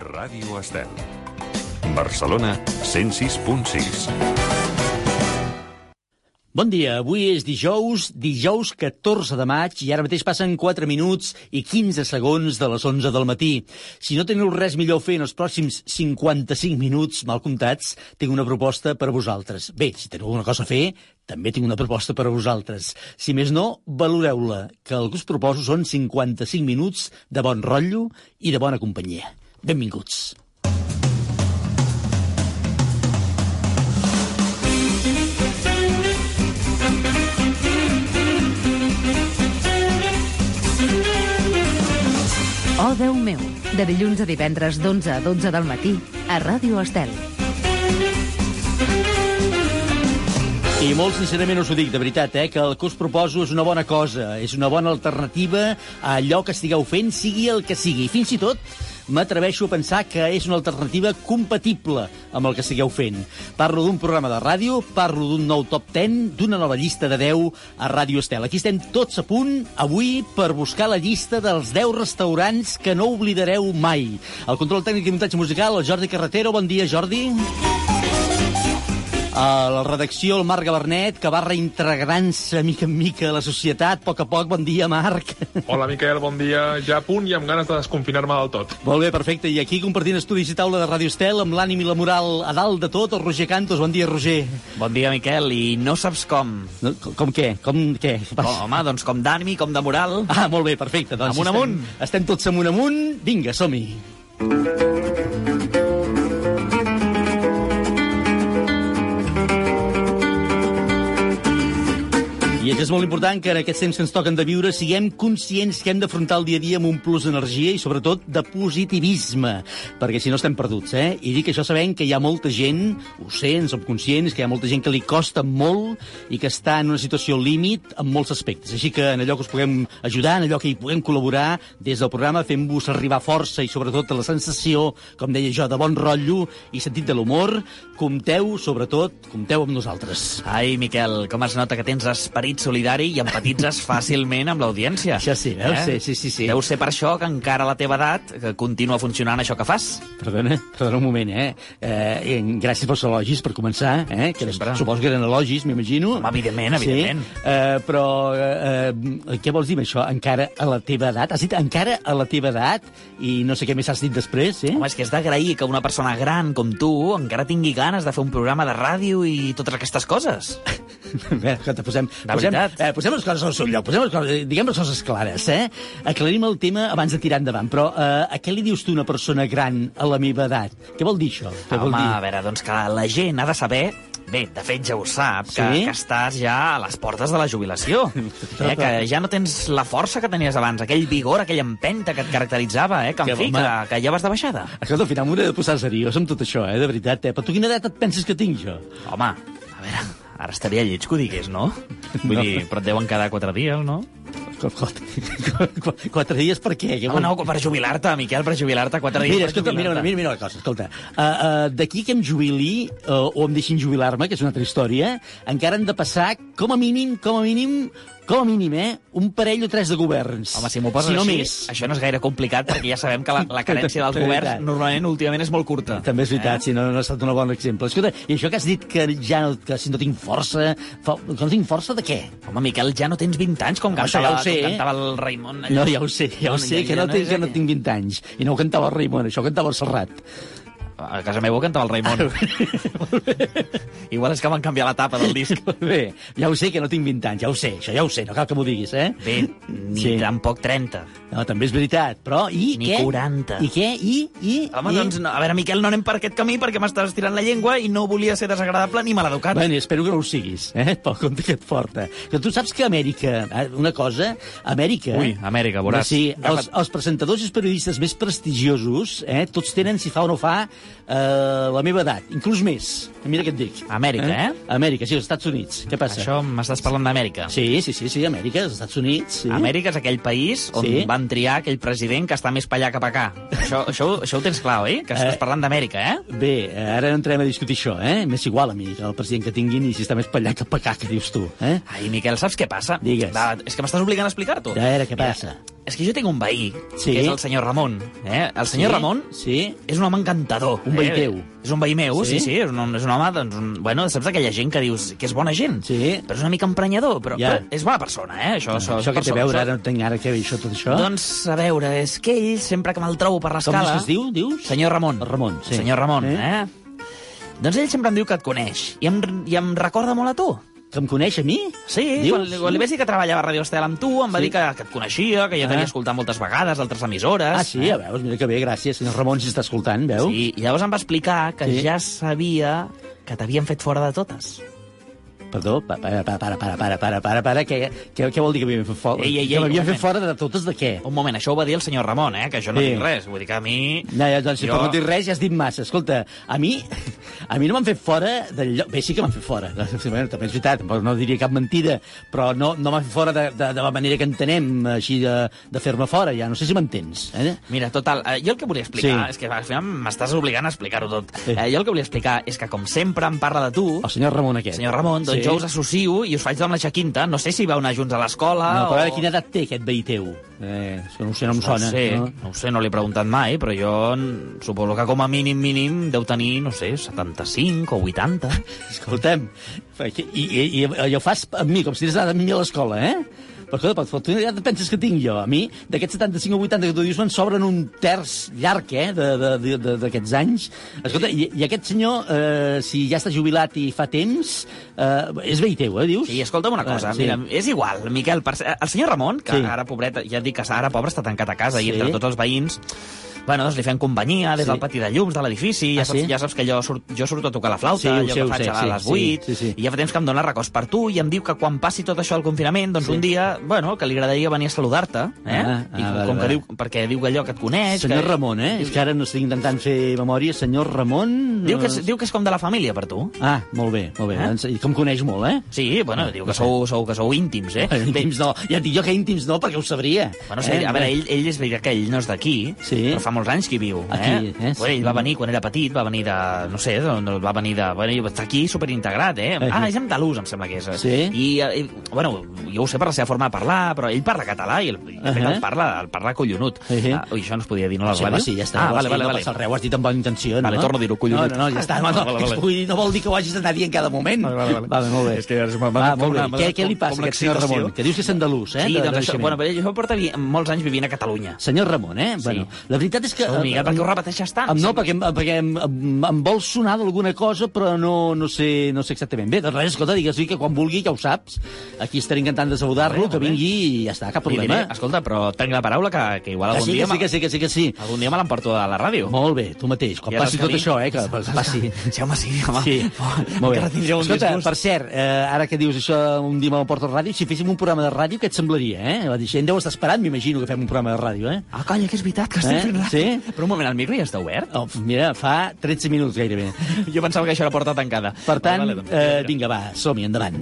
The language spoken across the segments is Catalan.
Ràdio Estel. Barcelona 106.6. Bon dia, avui és dijous, dijous 14 de maig, i ara mateix passen 4 minuts i 15 segons de les 11 del matí. Si no teniu res millor a fer en els pròxims 55 minuts, mal comptats, tinc una proposta per a vosaltres. Bé, si teniu alguna cosa a fer, també tinc una proposta per a vosaltres. Si més no, valoreu-la, que el que us proposo són 55 minuts de bon rotllo i de bona companyia. Benvinguts. Oh, Déu meu, de dilluns a divendres d'11 a 12 del matí a Ràdio Estel. I molt sincerament us ho dic, de veritat, eh, que el que us proposo és una bona cosa, és una bona alternativa a allò que estigueu fent, sigui el que sigui. Fins i tot m'atreveixo a pensar que és una alternativa compatible amb el que estigueu fent. Parlo d'un programa de ràdio, parlo d'un nou top 10, d'una nova llista de 10 a Ràdio Estel. Aquí estem tots a punt, avui, per buscar la llista dels 10 restaurants que no oblidareu mai. El control tècnic i muntatge musical, el Jordi Carretero. Bon dia, Jordi. A la redacció, el Marc Gabernet, que va reintegrant-se mica en mica a la societat, a poc a poc. Bon dia, Marc. Hola, Miquel, bon dia. Ja a punt i amb ganes de desconfinar-me del tot. Molt bé, perfecte. I aquí compartint estudis i taula de Ràdio Estel, amb l'ànim i la moral a dalt de tot, el Roger Cantos. Bon dia, Roger. Bon dia, Miquel, i no saps com. No, com, com què? Com què? Oh, home, doncs com d'ànim i com de moral. Ah, molt bé, perfecte. Doncs Amunt, estem, amunt. Estem tots amunt, amunt. Vinga, som-hi. I és molt important que en aquests temps que ens toquen de viure siguem conscients que hem d'afrontar el dia a dia amb un plus d'energia i sobretot de positivisme, perquè si no estem perduts, eh? I dic això sabent que hi ha molta gent, ho sé, en som conscients, que hi ha molta gent que li costa molt i que està en una situació límit en molts aspectes. Així que en allò que us puguem ajudar, en allò que hi puguem col·laborar des del programa, fem-vos arribar força i sobretot la sensació, com deia jo, de bon rotllo i sentit de l'humor, compteu, sobretot, compteu amb nosaltres. Ai, Miquel, com es nota que tens esperit solidari i empatitzes fàcilment amb l'audiència. Això sí, veus? Sí, sí, sí, sí. Deu ser per això que encara a la teva edat que continua funcionant això que fas. Perdona, perdona un moment, eh? eh gràcies pels elogis, per començar, eh? Que Sempre. suposo que eren elogis, m'imagino. Home, evidentment, evidentment. Sí, eh, però eh, eh, què vols dir amb això? Encara a la teva edat? Has dit encara a la teva edat? I no sé què més has dit després, eh? Home, és que és d'agrair que una persona gran com tu encara tingui ganes de fer un programa de ràdio i totes aquestes coses. Que te posem, De posem, veritat. eh, posem les coses al seu lloc, posem les coses, diguem les coses clares, eh? Aclarim el tema abans de tirar endavant, però eh, a què li dius tu una persona gran a la meva edat? Què vol dir això? Què vol Home, dir? a veure, doncs que la gent ha de saber Bé, de fet ja ho sap, que, Sí? que estàs ja a les portes de la jubilació. eh, que ja no tens la força que tenies abans, aquell vigor, aquella empenta que et caracteritzava, eh, que, en Que, fi, home. que, que ja vas de baixada. Escolta, al final m'hauré de posar seriós amb tot això, eh? De veritat, eh? Però tu quina edat et penses que tinc, jo? Home, a veure, ara estaria lleig que ho digués, no? Vull No. dir, però et deuen quedar quatre dies, no? Qu- qu- qu- Quatre dies per què? No, no, per jubilar-te, Miquel, per jubilar-te, quatre dies Mira, per escolta, mira, mira, mira una cosa, escolta. Uh, uh, D'aquí que em jubili, uh, o em deixin jubilar-me, que és una altra història, encara han de passar, com a mínim, com a mínim, com a mínim, eh, un parell o tres de governs. Home, si m'ho poses si no així, més. això no és gaire complicat, perquè ja sabem que la, la carència dels governs normalment últimament és molt curta. També és veritat, eh? si no, no ha estat un bon exemple. Escolta, i això que has dit que ja no, que si no tinc força... Fa, que no tinc força de què? Home, Miquel, ja no tens 20 anys com Això cantava, ja ho sé, cantava el Raimon. No, ja ho sé, ja ho sé, que no, tinc, és que no tinc 20 anys. I no ho cantava el Raimon, això ho cantava el Serrat. A casa meva cantava el Raimon. Igual és que van canviar la tapa del disc. Bé, ja ho sé que no tinc 20 anys, ja ho sé, això ja ho sé, no cal que m'ho diguis, eh? Bé, ni Sí. tampoc 30. No, també és veritat, però i Ni què? 40. I què? I? I? Home, I? doncs, no, a veure, Miquel, no anem per aquest camí perquè m'estàs tirant la llengua i no volia ser desagradable ni maleducat. Bueno, espero que no ho siguis, eh? Pel compte que et porta. Que tu saps que Amèrica, eh, una cosa, Amèrica... Ui, Amèrica, veuràs. Sí, els, els presentadors i els periodistes més prestigiosos, eh, tots tenen, si fa o no fa, eh, la meva edat, inclús més. Mira què et dic. Amèrica, eh? Amèrica, sí, als Estats Units. Què passa? Això m'estàs parlant d'Amèrica. Sí, sí, sí, sí, Amèrica, als Estats Units. Sí. Amèrica és aquell país on Sí. van triar aquell president que està més per allà que per acá. Això, això, això ho tens clar, oi? Que estàs Eh. parlant d'Amèrica, eh? Bé, eh, ara no entrem a discutir això, eh? M'és igual a mi, el president que tinguin, i si està més per allà que per acá, que dius tu, eh? Ai, Miquel, saps què passa? Digues. Va, és que m'estàs obligant a explicar-t'ho. A veure, què Mira, passa? És que jo tinc un veí, Sí. que és el senyor Ramon. Eh? El senyor Sí? Ramon Sí. és un home encantador. Un veí eh? teu. És un veí meu, Sí? sí, sí. És un, és un home, doncs, un, bueno, saps aquella gent que dius que és bona gent? Sí. Però és una mica emprenyador, però, Ja. però és bona persona, eh? Això, això, Això que té a veure, això- ara no entenc ara què ve això, tot això. Doncs, a veure, és que ell, sempre que me'l trobo per Com l'escala... es diu, dius? Senyor Ramon. Ramon, sí. Senyor Ramon, Eh? eh? Doncs ell sempre em diu que et coneix. I em, i em recorda molt a tu. Que em coneix a mi? Sí, Dius? quan, quan li vaig dir que treballava a Radio Estel amb tu, em va Sí. dir que, que et coneixia, que ja Ah. t'havia escoltat moltes vegades d'altres emissores. Ah, sí, a veus, mira que bé, gràcies, senyor Ramon, si està escoltant, veu? Sí, i llavors em va explicar que Sí. ja sabia que t'havien fet fora de totes. Perdó, para, para, para, para, para, para, para, para, què, què, què vol dir que m'havien fet fora? Ei, ei, que m'havien fet fora de totes de què? Un moment, això ho va dir el senyor Ramon, eh, que jo no sí. dic res. Vull dir que a mi... No, ja, doncs, jo... però no dic res, ja has dit massa. Escolta, a mi, a mi no m'han fet fora del lloc... Bé, sí que m'han fet fora, bueno, també és veritat, no diria cap mentida, però no, no m'han fet fora de, de, de la manera que entenem, així de, de fer-me fora, ja. No sé si m'entens. Eh? Mira, total, eh, jo el que volia explicar sí. és que al final m'estàs obligant a explicar-ho tot. Sí. Eh, jo el que volia explicar és que, com sempre em parla de tu... El senyor Ramon aquest. senyor Ramon, doncs sí jo us associo i us faig amb la Jaquinta. No sé si vau anar junts a l'escola No, però o... ara quina edat té aquest veí teu? Eh, no ho sé, no em sona. No sé, no? no ho sé, no l'he preguntat mai, però jo suposo que com a mínim, mínim, deu tenir, no sé, 75 o 80. Escolta'm, i, i, i, i ho fas amb mi, com si anat amb mi a l'escola, eh? Però, escolta, però tu ja penses que tinc jo? A mi, d'aquests 75 o 80 que tu dius, me'n sobren un terç llarg, eh, d'aquests anys. Escolta, i, i aquest senyor, eh, si ja està jubilat i fa temps, eh, és veí teu, eh, dius? Sí, escolta'm una cosa, Ah, sí. mira, és igual, Miquel, per... el senyor Ramon, que Sí. ara, pobret, ja et dic que ara, pobre, està tancat a casa Sí. i entre tots els veïns Bueno, doncs li fem companyia des Sí. del pati de llums de l'edifici. Ja, Ah, saps, sí? ja saps que jo, surt, jo surto a tocar la flauta, Sí, allò sé, faig sé, a sí, les sí, 8, sí, sí. i ja fa temps que em dona records per tu, i em diu que quan passi tot això al confinament, doncs Sí. un dia, bueno, que li agradaria venir a saludar-te, eh? Ah, ah, I com, vale, com que vale. diu, perquè diu que allò que et coneix... Senyor que, Ramon, eh? És que ara no estic intentant fer memòria. Senyor Ramon... Diu que, és, diu que és com de la família per tu. Ah, molt bé, molt bé. Eh? Eh? I que em coneix molt, eh? Sí, bueno, diu que sou, sou, que sou íntims, eh? Eh? Íntims no. Ja et dic jo que íntims no, perquè ho sabria. Bueno, sí, a veure, ell, ell és veritat que ell no és d'aquí, Sí. però fa molts anys que hi viu. Aquí, eh? eh? Ell va venir quan era petit, va venir de... No sé, va venir de... Bueno, està aquí superintegrat, eh? Aquí. Ah, és andalús, em sembla que és. Sí. I, eh, i, bueno, jo ho sé per la seva forma de parlar, però ell parla català i, el, fet, Ahà. el parla, el parla collonut. Sí. Ah, ui, això no es podia dir, no, Sí, home, sí, ja està. Ah, vale, vale, no vale. res, ho has dit amb bona intenció, Vale, no? torno a dir-ho, collonut. No, no, no, ja està. Ah, no, no, vale, vale. Vull dir, no vol dir que ho hagis d'anar dient cada moment. Vale, vale, vale. vale molt bé. És que Va, m'ha- molt bé. Què, què li passa a aquest senyor. Ramon? Que dius que és andalús, eh? Sí, doncs això, bueno, jo porta molts anys vivint a Catalunya. Senyor Ramon, eh? Bueno, la veritat és que... Oh, Miguel, per què ho repeteixes tant? Em, no, perquè, perquè em, em, em vol sonar d'alguna cosa, però no, no, sé, no sé exactament. Bé, doncs res, escolta, digues-li que quan vulgui, ja ho saps. Aquí estaré encantant de saludar-lo, que vingui i ja està, cap problema. diré, escolta, però tenc la paraula que, que igual Que algun sí, dia... que sí, que sí, que sí, que sí. Algun dia me l'emporto a la ràdio. Molt bé, tu mateix. Quan passi tot això, eh, que, passi... Sí, home, sí, home. Sí, molt bé. Escolta, per cert, eh, ara que dius això un dia me'l porto a ràdio, si féssim un programa de ràdio, què et semblaria, eh? La gent deu estar esperant, m'imagino, que fem un programa de ràdio, eh? Ah, calla, que és veritat que estem Eh? fent ràdio. Sí? Però un moment, el micro ja està obert? Oh, mira, fa 13 minuts gairebé. Jo pensava que això era porta tancada. Per tant, Vale, vale, doncs, eh, vinga, va, som-hi, endavant.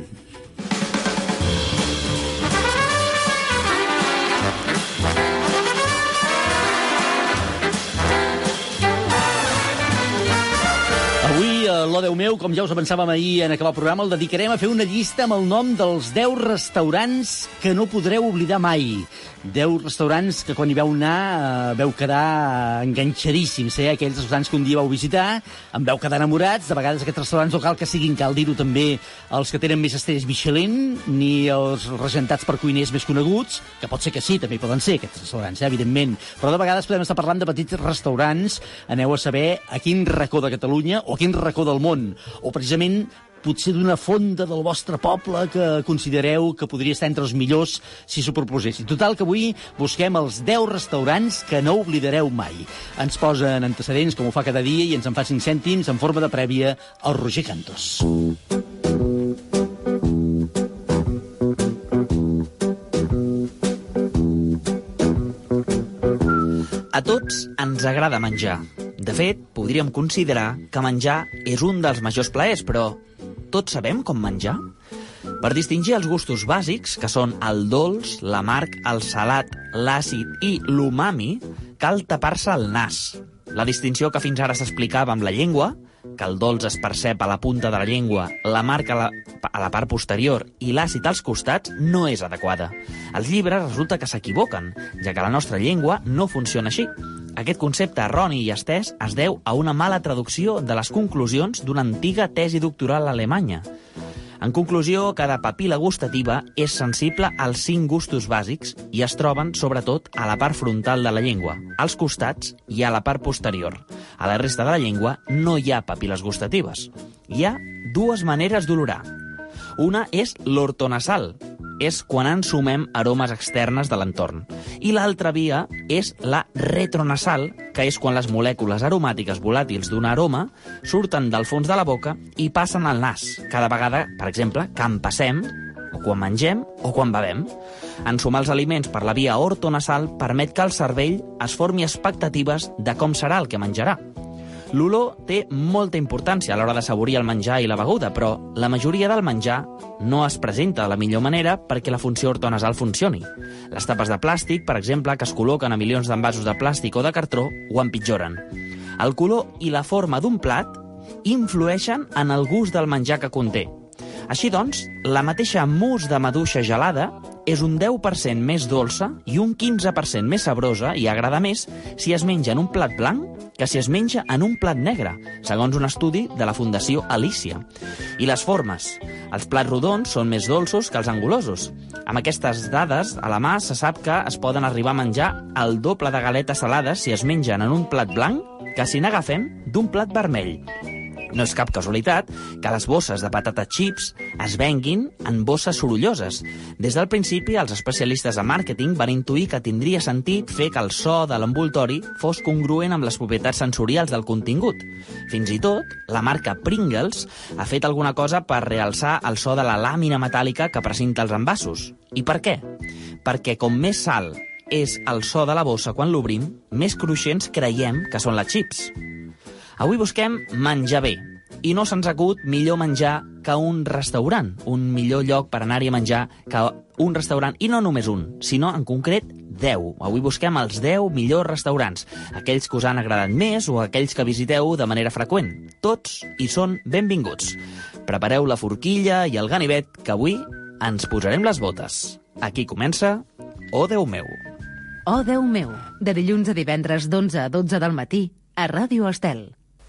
A l'O Déu meu, com ja us avançàvem ahir en acabar el programa, el dedicarem a fer una llista amb el nom dels 10 restaurants que no podreu oblidar mai. 10 restaurants que quan hi veu anar eh, veu quedar enganxadíssims, eh? aquells restaurants que un dia vau visitar, en veu quedar enamorats, de vegades aquests restaurants no cal que siguin, cal dir-ho també, els que tenen més estrelles Michelin, ni els regentats per cuiners més coneguts, que pot ser que sí, també poden ser aquests restaurants, eh? evidentment, però de vegades podem estar parlant de petits restaurants, aneu a saber a quin racó de Catalunya o a quin racó del món, o precisament potser d'una fonda del vostre poble que considereu que podria estar entre els millors si s'ho proposessin. Total, que avui busquem els 10 restaurants que no oblidareu mai. Ens posen antecedents, com ho fa cada dia, i ens en fa 5 cèntims en forma de prèvia el Roger Cantos. A tots ens agrada menjar. De fet, podríem considerar que menjar és un dels majors plaers, però tots sabem com menjar? Per distingir els gustos bàsics, que són el dolç, l'amarg, el salat, l'àcid i l'umami, cal tapar-se el nas. La distinció que fins ara s'explicava amb la llengua que el dolç es percep a la punta de la llengua, la marca a la, a la part posterior i l'àcid als costats, no és adequada. Els llibres resulta que s'equivoquen, ja que la nostra llengua no funciona així. Aquest concepte erroni i estès es deu a una mala traducció de les conclusions d'una antiga tesi doctoral alemanya. En conclusió, cada papila gustativa és sensible als cinc gustos bàsics i es troben, sobretot, a la part frontal de la llengua, als costats i a la part posterior. A la resta de la llengua no hi ha papiles gustatives. Hi ha dues maneres d'olorar. Una és l'ortonasal, és quan ensumem aromes externes de l'entorn. I l'altra via és la retronasal, que és quan les molècules aromàtiques volàtils d'un aroma surten del fons de la boca i passen al nas, cada vegada, per exemple, que en passem, o quan mengem o quan bevem. Ensumar els aliments per la via ortonasal permet que el cervell es formi expectatives de com serà el que menjarà. L'olor té molta importància a l'hora de saborir el menjar i la beguda, però la majoria del menjar no es presenta de la millor manera perquè la funció ortonasal funcioni. Les tapes de plàstic, per exemple, que es col·loquen a milions d'envasos de plàstic o de cartró, ho empitjoren. El color i la forma d'un plat influeixen en el gust del menjar que conté. Així doncs, la mateixa mousse de maduixa gelada és un 10% més dolça i un 15% més sabrosa i agrada més si es menja en un plat blanc que si es menja en un plat negre, segons un estudi de la Fundació Alicia. I les formes. Els plats rodons són més dolços que els angulosos. Amb aquestes dades, a la mà se sap que es poden arribar a menjar el doble de galetes salades si es mengen en un plat blanc que si n'agafem d'un plat vermell. No és cap casualitat que les bosses de patata chips es venguin en bosses sorolloses. Des del principi, els especialistes de màrqueting van intuir que tindria sentit fer que el so de l'envoltori fos congruent amb les propietats sensorials del contingut. Fins i tot, la marca Pringles ha fet alguna cosa per realçar el so de la làmina metàl·lica que presenta els envasos. I per què? Perquè com més sal és el so de la bossa quan l'obrim, més cruixents creiem que són les chips. Avui busquem menjar bé, i no se'ns acut millor menjar que un restaurant, un millor lloc per anar-hi a menjar que un restaurant, i no només un, sinó en concret 10. Avui busquem els 10 millors restaurants, aquells que us han agradat més o aquells que visiteu de manera freqüent. Tots hi són benvinguts. Prepareu la forquilla i el ganivet, que avui ens posarem les botes. Aquí comença Oh Déu meu. Oh, Déu meu, de dilluns a divendres d'11 a 12 del matí, a Ràdio Estel.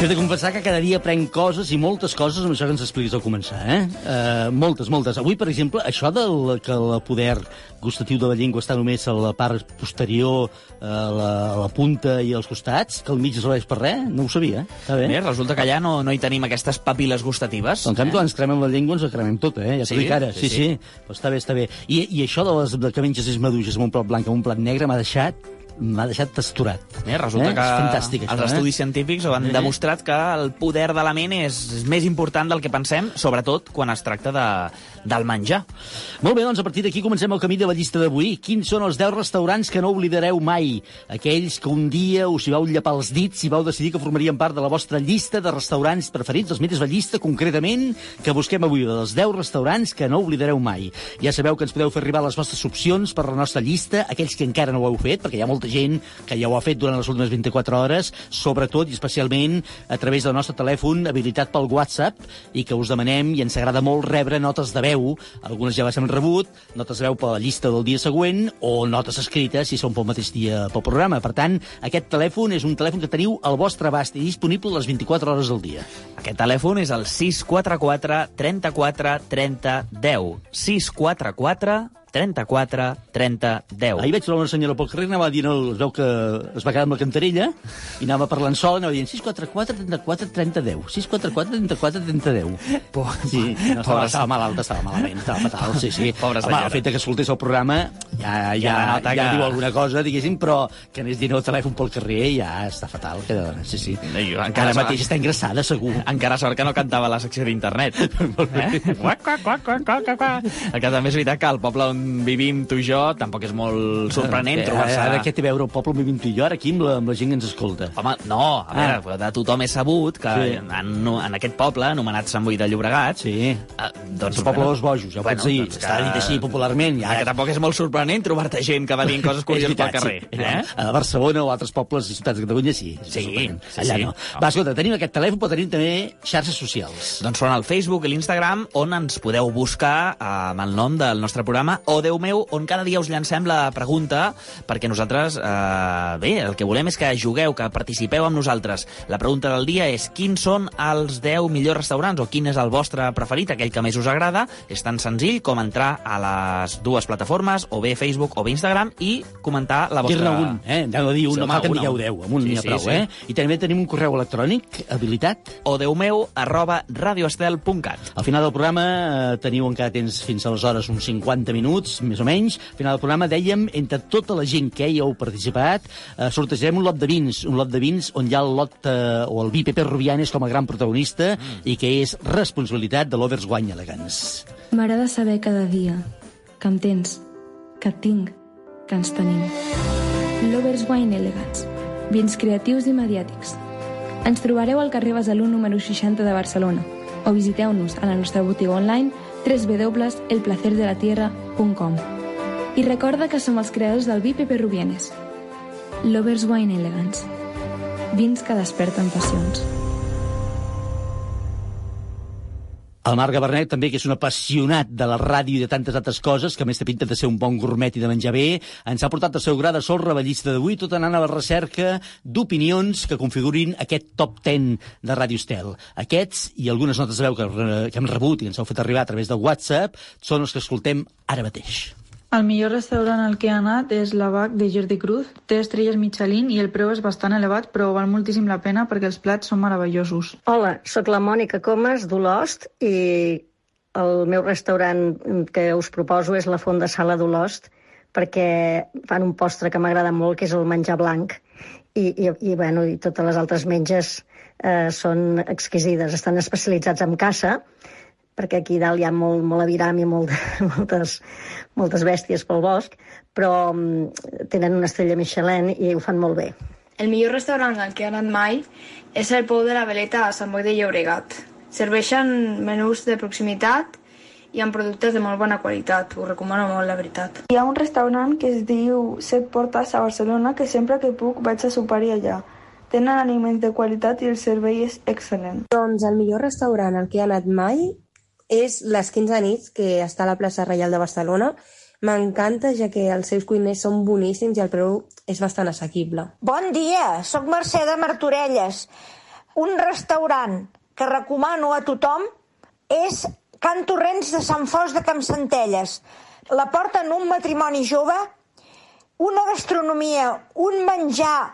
He de confessar que cada dia prenc coses i moltes coses amb això que ens expliques al començar, eh? Uh, moltes, moltes. Avui, per exemple, això del que el poder gustatiu de la llengua està només a la part posterior, a la, a la punta i als costats, que al mig serveix per res, no ho sabia. Està bé. Bé, resulta que allà no, no hi tenim aquestes papiles gustatives. En canvi, quan ens cremem la llengua, ens la cremem tota, eh? Ja t'ho Sí? dic ara. Sí, Sí, sí. sí. Però està bé, està bé. I, i això de, les, de que menges és maduixes amb un plat blanc amb un plat negre m'ha deixat m'ha deixat testurat. Eh, resulta que És fantàstic, els això, eh? estudis científics ho han Sí. demostrat que el poder de la ment és, és més important del que pensem, sobretot quan es tracta de, del menjar. Molt bé, doncs a partir d'aquí comencem el camí de la llista d'avui. Quins són els 10 restaurants que no oblidareu mai? Aquells que un dia us hi vau llepar els dits i vau decidir que formarien part de la vostra llista de restaurants preferits, els metes la llista concretament que busquem avui, dels 10 restaurants que no oblidareu mai. Ja sabeu que ens podeu fer arribar les vostres opcions per la nostra llista, aquells que encara no ho heu fet, perquè hi ha molta gent que ja ho ha fet durant les últimes 24 hores, sobretot i especialment a través del nostre telèfon habilitat pel WhatsApp i que us demanem, i ens agrada molt rebre notes de veu, algunes ja les hem rebut, notes de veu per la llista del dia següent o notes escrites si són pel mateix dia pel programa. Per tant, aquest telèfon és un telèfon que teniu al vostre abast i disponible les 24 hores del dia. Aquest telèfon és el 644 34 30 10. 644 34 30 10. Ahir vaig trobar una senyora pel carrer, anava dient, el, es veu que es va quedar amb la cantarella i anava parlant sol, anava dient 644 34 30 10, 644 34 30 10. Por- Sí, no, estava, estava malalta, estava malament, estava fatal, sí, sí. Pobra Home, senyora. el fet que escoltés el programa ja, ja, Ja ja, que- diu alguna cosa, diguéssim, però que anés dient el telèfon pel carrer ja està fatal. Que, sí, sí. No, jo encara sort- mateix està ingressada, segur. Encara sort que no cantava la secció d'internet. eh? Quac, quac, quac, quac, quac, quac, quac. El que també és veritat que el poble on on vivim tu i jo, tampoc és molt sorprenent Eh, trobar-se... Ara què té a veure el poble on vivim tu i jo, ara aquí, amb la, amb la gent que ens escolta? Home, no, a Ah. veure, de tothom és sabut que Sí. en, en aquest poble, anomenat Sant Boi de Llobregat, Sí. eh, doncs... El poble dels bojos, ja ho pots dir. Està dit així popularment. Ja, que tampoc és molt sorprenent trobar-te gent que va dient coses curioses pel carrer. Sí. Eh? A Barcelona o altres pobles i ciutats de Catalunya sí. Sí, sí, Allà sí. no. Va, escolta, tenim aquest telèfon, però tenim també xarxes socials. Doncs són el Facebook i l'Instagram, on ens podeu buscar eh, amb el nom del nostre programa, o Déu meu, on cada dia us llancem la pregunta, perquè nosaltres, eh, bé, el que volem és que jugueu, que participeu amb nosaltres. La pregunta del dia és quins són els 10 millors restaurants, o quin és el vostre preferit, aquell que més us agrada. És tan senzill com entrar a les dues plataformes, o bé Facebook o bé Instagram, i comentar la vostra... Dir-ne un, eh? Aneu a dir un, Sí, no home, cal que en digueu un. 10, amb un Sí, n'hi ha sí, prou, sí. eh? I també tenim un correu electrònic habilitat. O Déu meu, arroba radioestel.cat. Al final del programa eh, teniu encara temps fins aleshores uns 50 minuts, més o menys. Al final del programa dèiem, entre tota la gent que hi heu participat, eh, sortejarem un lot de vins, un lot de vins on hi ha el lot, eh, o el vi Pepe Rubianes com a gran protagonista mm. i que és responsabilitat de l'Overs Wine Elegance. M'agrada saber cada dia que em tens, que tinc, que ens tenim. Lovers Wine Elegance. Vins creatius i mediàtics. Ens trobareu al carrer Besalú número 60 de Barcelona o visiteu-nos a la nostra botiga online www.elplacerdelatierra.com I recorda que som els creadors del vi Pepe Rubienes. Lovers Wine Elegance. Vins que desperten passions. El Marc Gabernet, també, que és un apassionat de la ràdio i de tantes altres coses, que més té pinta de ser un bon gourmet i de menjar bé, ens ha portat el seu gra de sol rebellista d'avui, tot anant a la recerca d'opinions que configurin aquest top 10 de Ràdio Estel. Aquests, i algunes notes de veu que, que hem rebut i ens heu fet arribar a través del WhatsApp, són els que escoltem ara mateix. El millor restaurant al que he anat és l'Abac de Jordi Cruz. Té estrelles Michelin i el preu és bastant elevat, però val moltíssim la pena perquè els plats són meravellosos. Hola, sóc la Mònica Comas d'Olost i el meu restaurant que us proposo és la Font de Sala d'Olost perquè fan un postre que m'agrada molt, que és el menjar blanc, i, i, i, bueno, i totes les altres menges eh, són exquisides. Estan especialitzats en caça, perquè aquí dalt hi ha molt, molt aviram i molt, moltes, moltes bèsties pel bosc, però mm, tenen una estrella Michelin i ho fan molt bé. El millor restaurant al que he anat mai és el Pou de la Veleta a Sant Boi de Llobregat. Serveixen menús de proximitat i amb productes de molt bona qualitat. Ho recomano molt, la veritat. Hi ha un restaurant que es diu Set Portes a Barcelona que sempre que puc vaig a sopar-hi allà. Tenen aliments de qualitat i el servei és excel·lent. Doncs el millor restaurant al que he anat mai és les 15 nits, que està a la plaça Reial de Barcelona. M'encanta, ja que els seus cuiners són boníssims i el preu és bastant assequible. Bon dia, sóc Mercè de Martorelles. Un restaurant que recomano a tothom és Can Torrents de Sant Fos de Campsentelles. La porten un matrimoni jove, una gastronomia, un menjar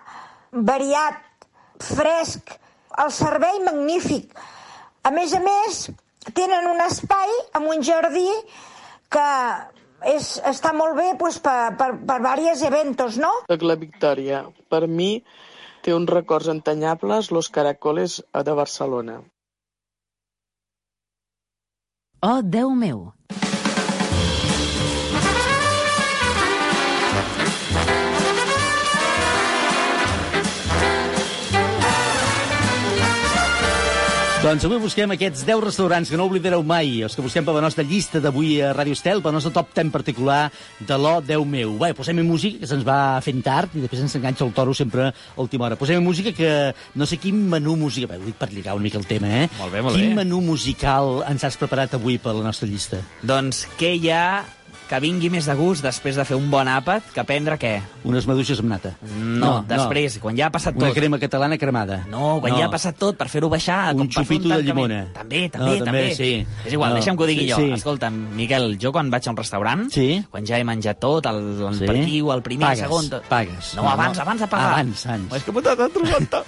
variat, fresc, el servei magnífic. A més a més, tenen un espai amb un jardí que és, està molt bé pues, per, per, per diversos eventos, no? Soc la Victòria. Per mi té uns records entanyables Los Caracoles de Barcelona. Oh, Déu meu! Doncs avui busquem aquests 10 restaurants que no oblidareu mai, els que busquem per la nostra llista d'avui a Ràdio Estel, per la nostra top 10 particular de l'O Déu meu. Bé, posem música, que se'ns va fent tard, i després ens enganxa el toro sempre a última hora. Posem música que no sé quin menú musical... Bé, ho dic per lligar una mica el tema, eh? Molt bé, molt quin bé. menú musical ens has preparat avui per la nostra llista? Doncs què hi ha que vingui més de gust després de fer un bon àpat que prendre què? Unes maduixes amb nata. No, després, quan ja ha passat Una tot. crema catalana cremada. No, quan ja ha passat tot, per fer-ho baixar... Un xupito de llimona. També, No, també, també, també. sí. És igual, No, deixa'm que ho digui sí, jo. sí. Escolta'm, Miquel, jo quan vaig a un restaurant, Sí. quan ja he menjat tot, el, el Sí. o el primer, Pagues, el segon... tot- pagues. No, No, abans, no. abans de pagar. Abans, abans. És que puta, t'ha trobat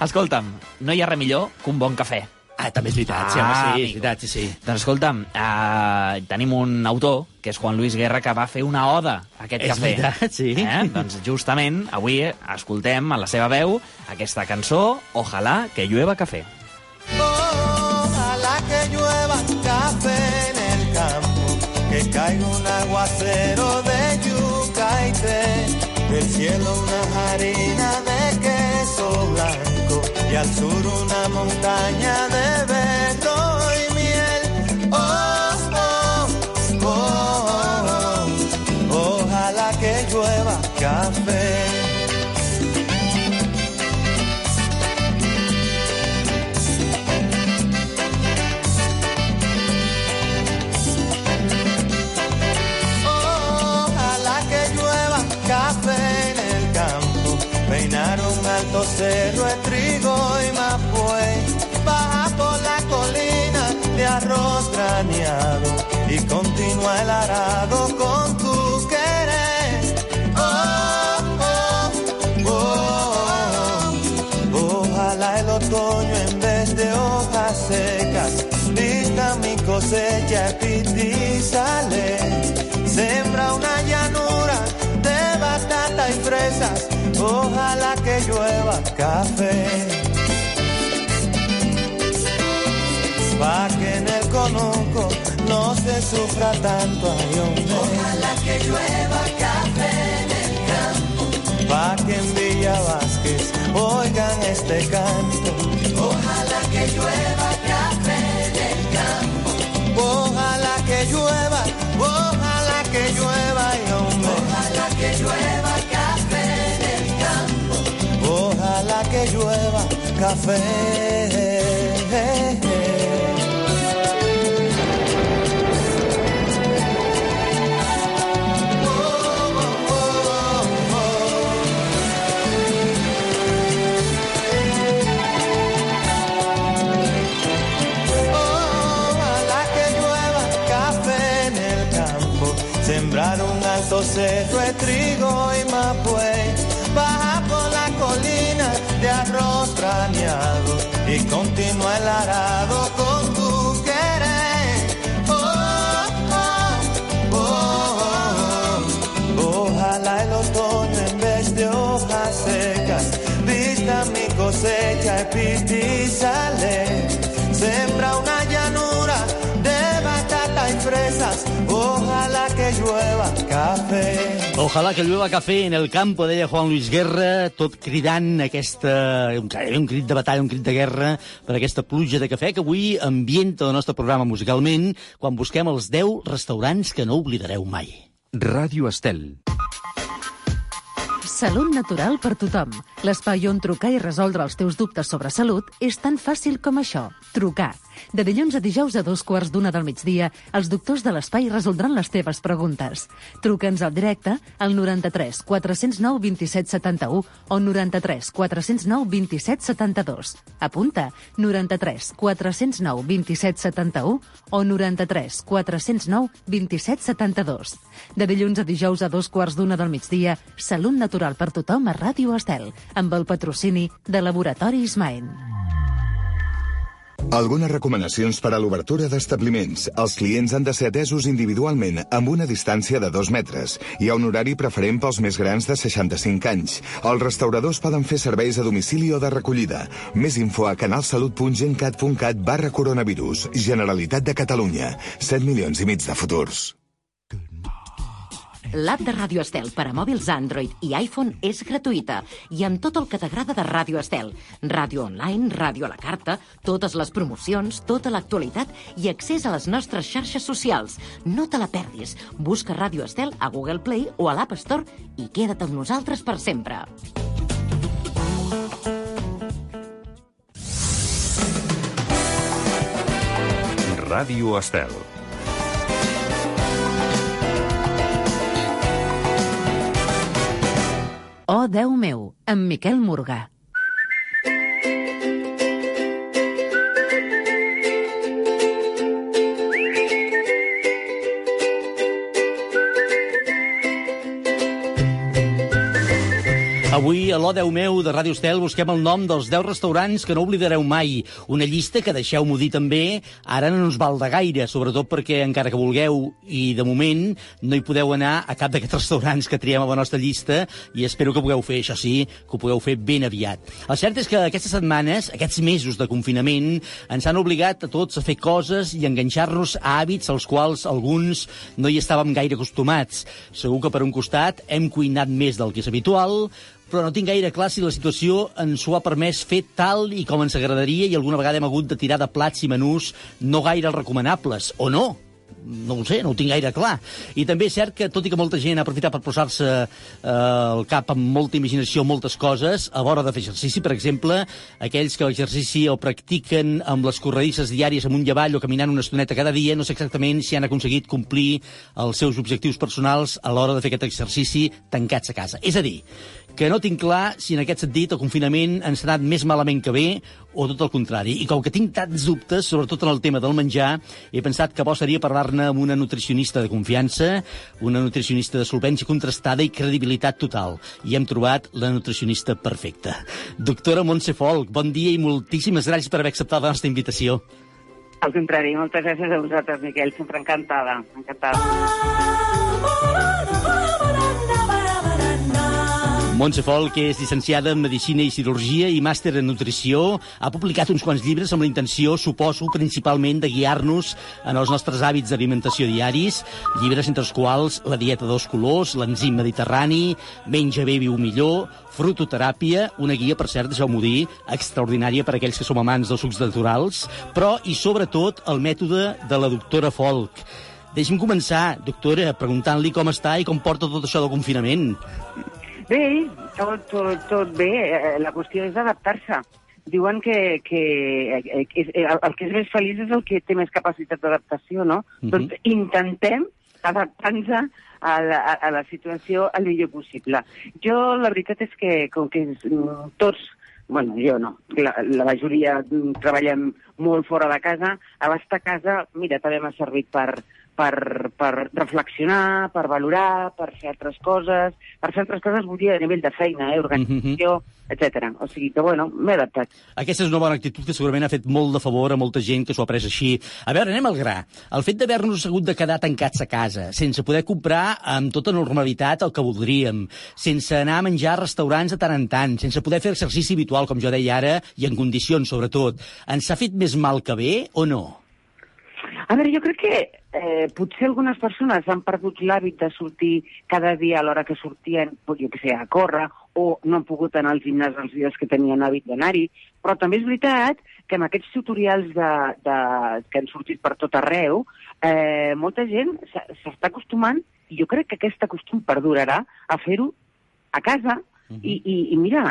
Escolta'm, no hi ha res millor que un bon cafè. Ah, també és veritat, sí, home, sí, és veritat, sí, sí. Doncs escolta'm, uh, tenim un autor, que és Juan Luis Guerra, que va fer una oda a aquest És cafè. veritat, sí. Eh? Doncs justament avui escoltem a la seva veu aquesta cançó, Ojalà que llueva cafè. Ojalá que llueva café en el campo, que caiga un aguacero de yuca y té, del cielo una harina de y al sur una montaña de y continúa el arado con tu querer. Oh, oh, oh, oh. Ojalá el otoño en vez de hojas secas vista mi cosecha y sale. Sembra una llanura de batata y fresas, ojalá que llueva café. Pa' que en el conuco no se sufra tanto, ay hombre. Ojalá que llueva café en el campo. Pa' que en Villa Vázquez oigan este canto. Ojalá que llueva café en el campo. Ojalá que llueva, ojalá que llueva, ay hombre. Ojalá que llueva café en el campo. Ojalá que llueva café. Cerro de trigo y mapuey, baja por la colina de arroz graneado y continúa el arado con tu querer. Oh, oh, oh, oh. Ojalá el otoño en vez de hojas secas vista mi cosecha y sale. Sembra una llanura de batata y fresas, ojalá que llueva café. Ojalà que llueva cafè en el campo, deia Juan Luis Guerra, tot cridant aquesta, un, un crit de batalla, un crit de guerra per aquesta pluja de cafè que avui ambienta el nostre programa musicalment quan busquem els 10 restaurants que no oblidareu mai. Ràdio Estel. Salut natural per tothom. L'espai on trucar i resoldre els teus dubtes sobre salut és tan fàcil com això. Trucar. De dilluns a dijous a dos quarts d'una del migdia, els doctors de l'espai resoldran les teves preguntes. Truca'ns al directe al 93 409 27 71 o 93 409 27 72. Apunta 93 409 27 71 o 93 409 27 72. De dilluns a dijous a dos quarts d'una del migdia, Salut natural per tothom a Ràdio Estel, amb el patrocini de Laboratoris Main. Algunes recomanacions per a l'obertura d'establiments. Els clients han de ser atesos individualment amb una distància de dos metres. Hi ha un horari preferent pels més grans de 65 anys. Els restauradors poden fer serveis a domicili o de recollida. Més info a canalsalut.gencat.cat barra coronavirus. Generalitat de Catalunya. 7 milions i mig de futurs. L'app de Ràdio Estel per a mòbils Android i iPhone és gratuïta i amb tot el que t'agrada de Ràdio Estel. Ràdio online, ràdio a la carta, totes les promocions, tota l'actualitat i accés a les nostres xarxes socials. No te la perdis. Busca Ràdio Estel a Google Play o a l'App Store i queda't amb nosaltres per sempre. Ràdio Estel. Oh, Déu meu, amb Miquel Morgà. Avui, a l'O10 meu de Ràdio Estel, busquem el nom dels 10 restaurants que no oblidareu mai. Una llista que, deixeu-m'ho dir també, ara no ens val de gaire, sobretot perquè, encara que vulgueu, i de moment, no hi podeu anar a cap d'aquests restaurants que triem a la nostra llista, i espero que pugueu fer, això sí, que ho pugueu fer ben aviat. El cert és que aquestes setmanes, aquests mesos de confinament, ens han obligat a tots a fer coses i enganxar-nos a hàbits als quals alguns no hi estàvem gaire acostumats. Segur que, per un costat, hem cuinat més del que és habitual, però no tinc gaire clar si la situació ens ho ha permès fer tal i com ens agradaria i alguna vegada hem hagut de tirar de plats i menús no gaire recomanables, o no no ho sé, no ho tinc gaire clar. I també és cert que, tot i que molta gent ha aprofitat per posar-se eh, el cap amb molta imaginació moltes coses, a l'hora de fer exercici, per exemple, aquells que l'exercici el practiquen amb les corredisses diàries amunt i avall o caminant una estoneta cada dia, no sé exactament si han aconseguit complir els seus objectius personals a l'hora de fer aquest exercici tancats a casa. És a dir, que no tinc clar si en aquest sentit el confinament ens ha anat més malament que bé o tot el contrari. I com que tinc tants dubtes, sobretot en el tema del menjar, he pensat que bo seria parlar-ne amb una nutricionista de confiança, una nutricionista de solvència contrastada i credibilitat total. I hem trobat la nutricionista perfecta. Doctora Montse Folk, bon dia i moltíssimes gràcies per haver acceptat la nostra invitació. Al contrari, moltes gràcies a vosaltres, Miquel. Sempre encantada. Encantada. Montse Folk, és llicenciada en Medicina i Cirurgia i màster en Nutrició, ha publicat uns quants llibres amb la intenció, suposo, principalment de guiar-nos en els nostres hàbits d'alimentació diaris, llibres entre els quals La dieta dos colors, L'enzim mediterrani, Menja bé, viu millor, Frutoteràpia, una guia, per cert, deixeu-m'ho dir, extraordinària per a aquells que som amants dels sucs naturals, però, i sobretot, el mètode de la doctora Folk. Deixi'm començar, doctora, preguntant-li com està i com porta tot això del confinament. Bé, tot, tot, tot bé. Eh, La qüestió és adaptar-se. Diuen que, que, eh, que el, el que és més feliç és el que té més capacitat d'adaptació, no? Mhm. Doncs intentem adaptar-nos a, la, a, a la situació el millor possible. Jo, la veritat és que, com que mm, tots bueno, jo no, la, la majoria mm, treballem molt fora de casa, a l'estar a casa, mira, també m'ha servit per, per, per reflexionar, per valorar, per fer altres coses, per fer altres coses, vull dir, a nivell de feina, eh, organització, etc. O sigui que, bueno, m'he adaptat. Aquesta és una bona actitud que segurament ha fet molt de favor a molta gent que s'ho ha pres així. A veure, anem al gra. El fet d'haver-nos hagut de quedar tancats a casa, sense poder comprar amb tota normalitat el que voldríem, sense anar a menjar a restaurants de tant en tant, sense poder fer exercici habitual, com jo deia ara, i en condicions, sobretot, ens ha fet més mal que bé o no? A veure, jo crec que eh, potser algunes persones han perdut l'hàbit de sortir cada dia a l'hora que sortien, jo que sé, a córrer, o no han pogut anar al gimnàs els dies que tenien hàbit d'anar-hi, però també és veritat que amb aquests tutorials de, de, que han sortit per tot arreu, eh, molta gent s'està acostumant, i jo crec que aquest costum perdurarà, a fer-ho a casa, i, i, i mira,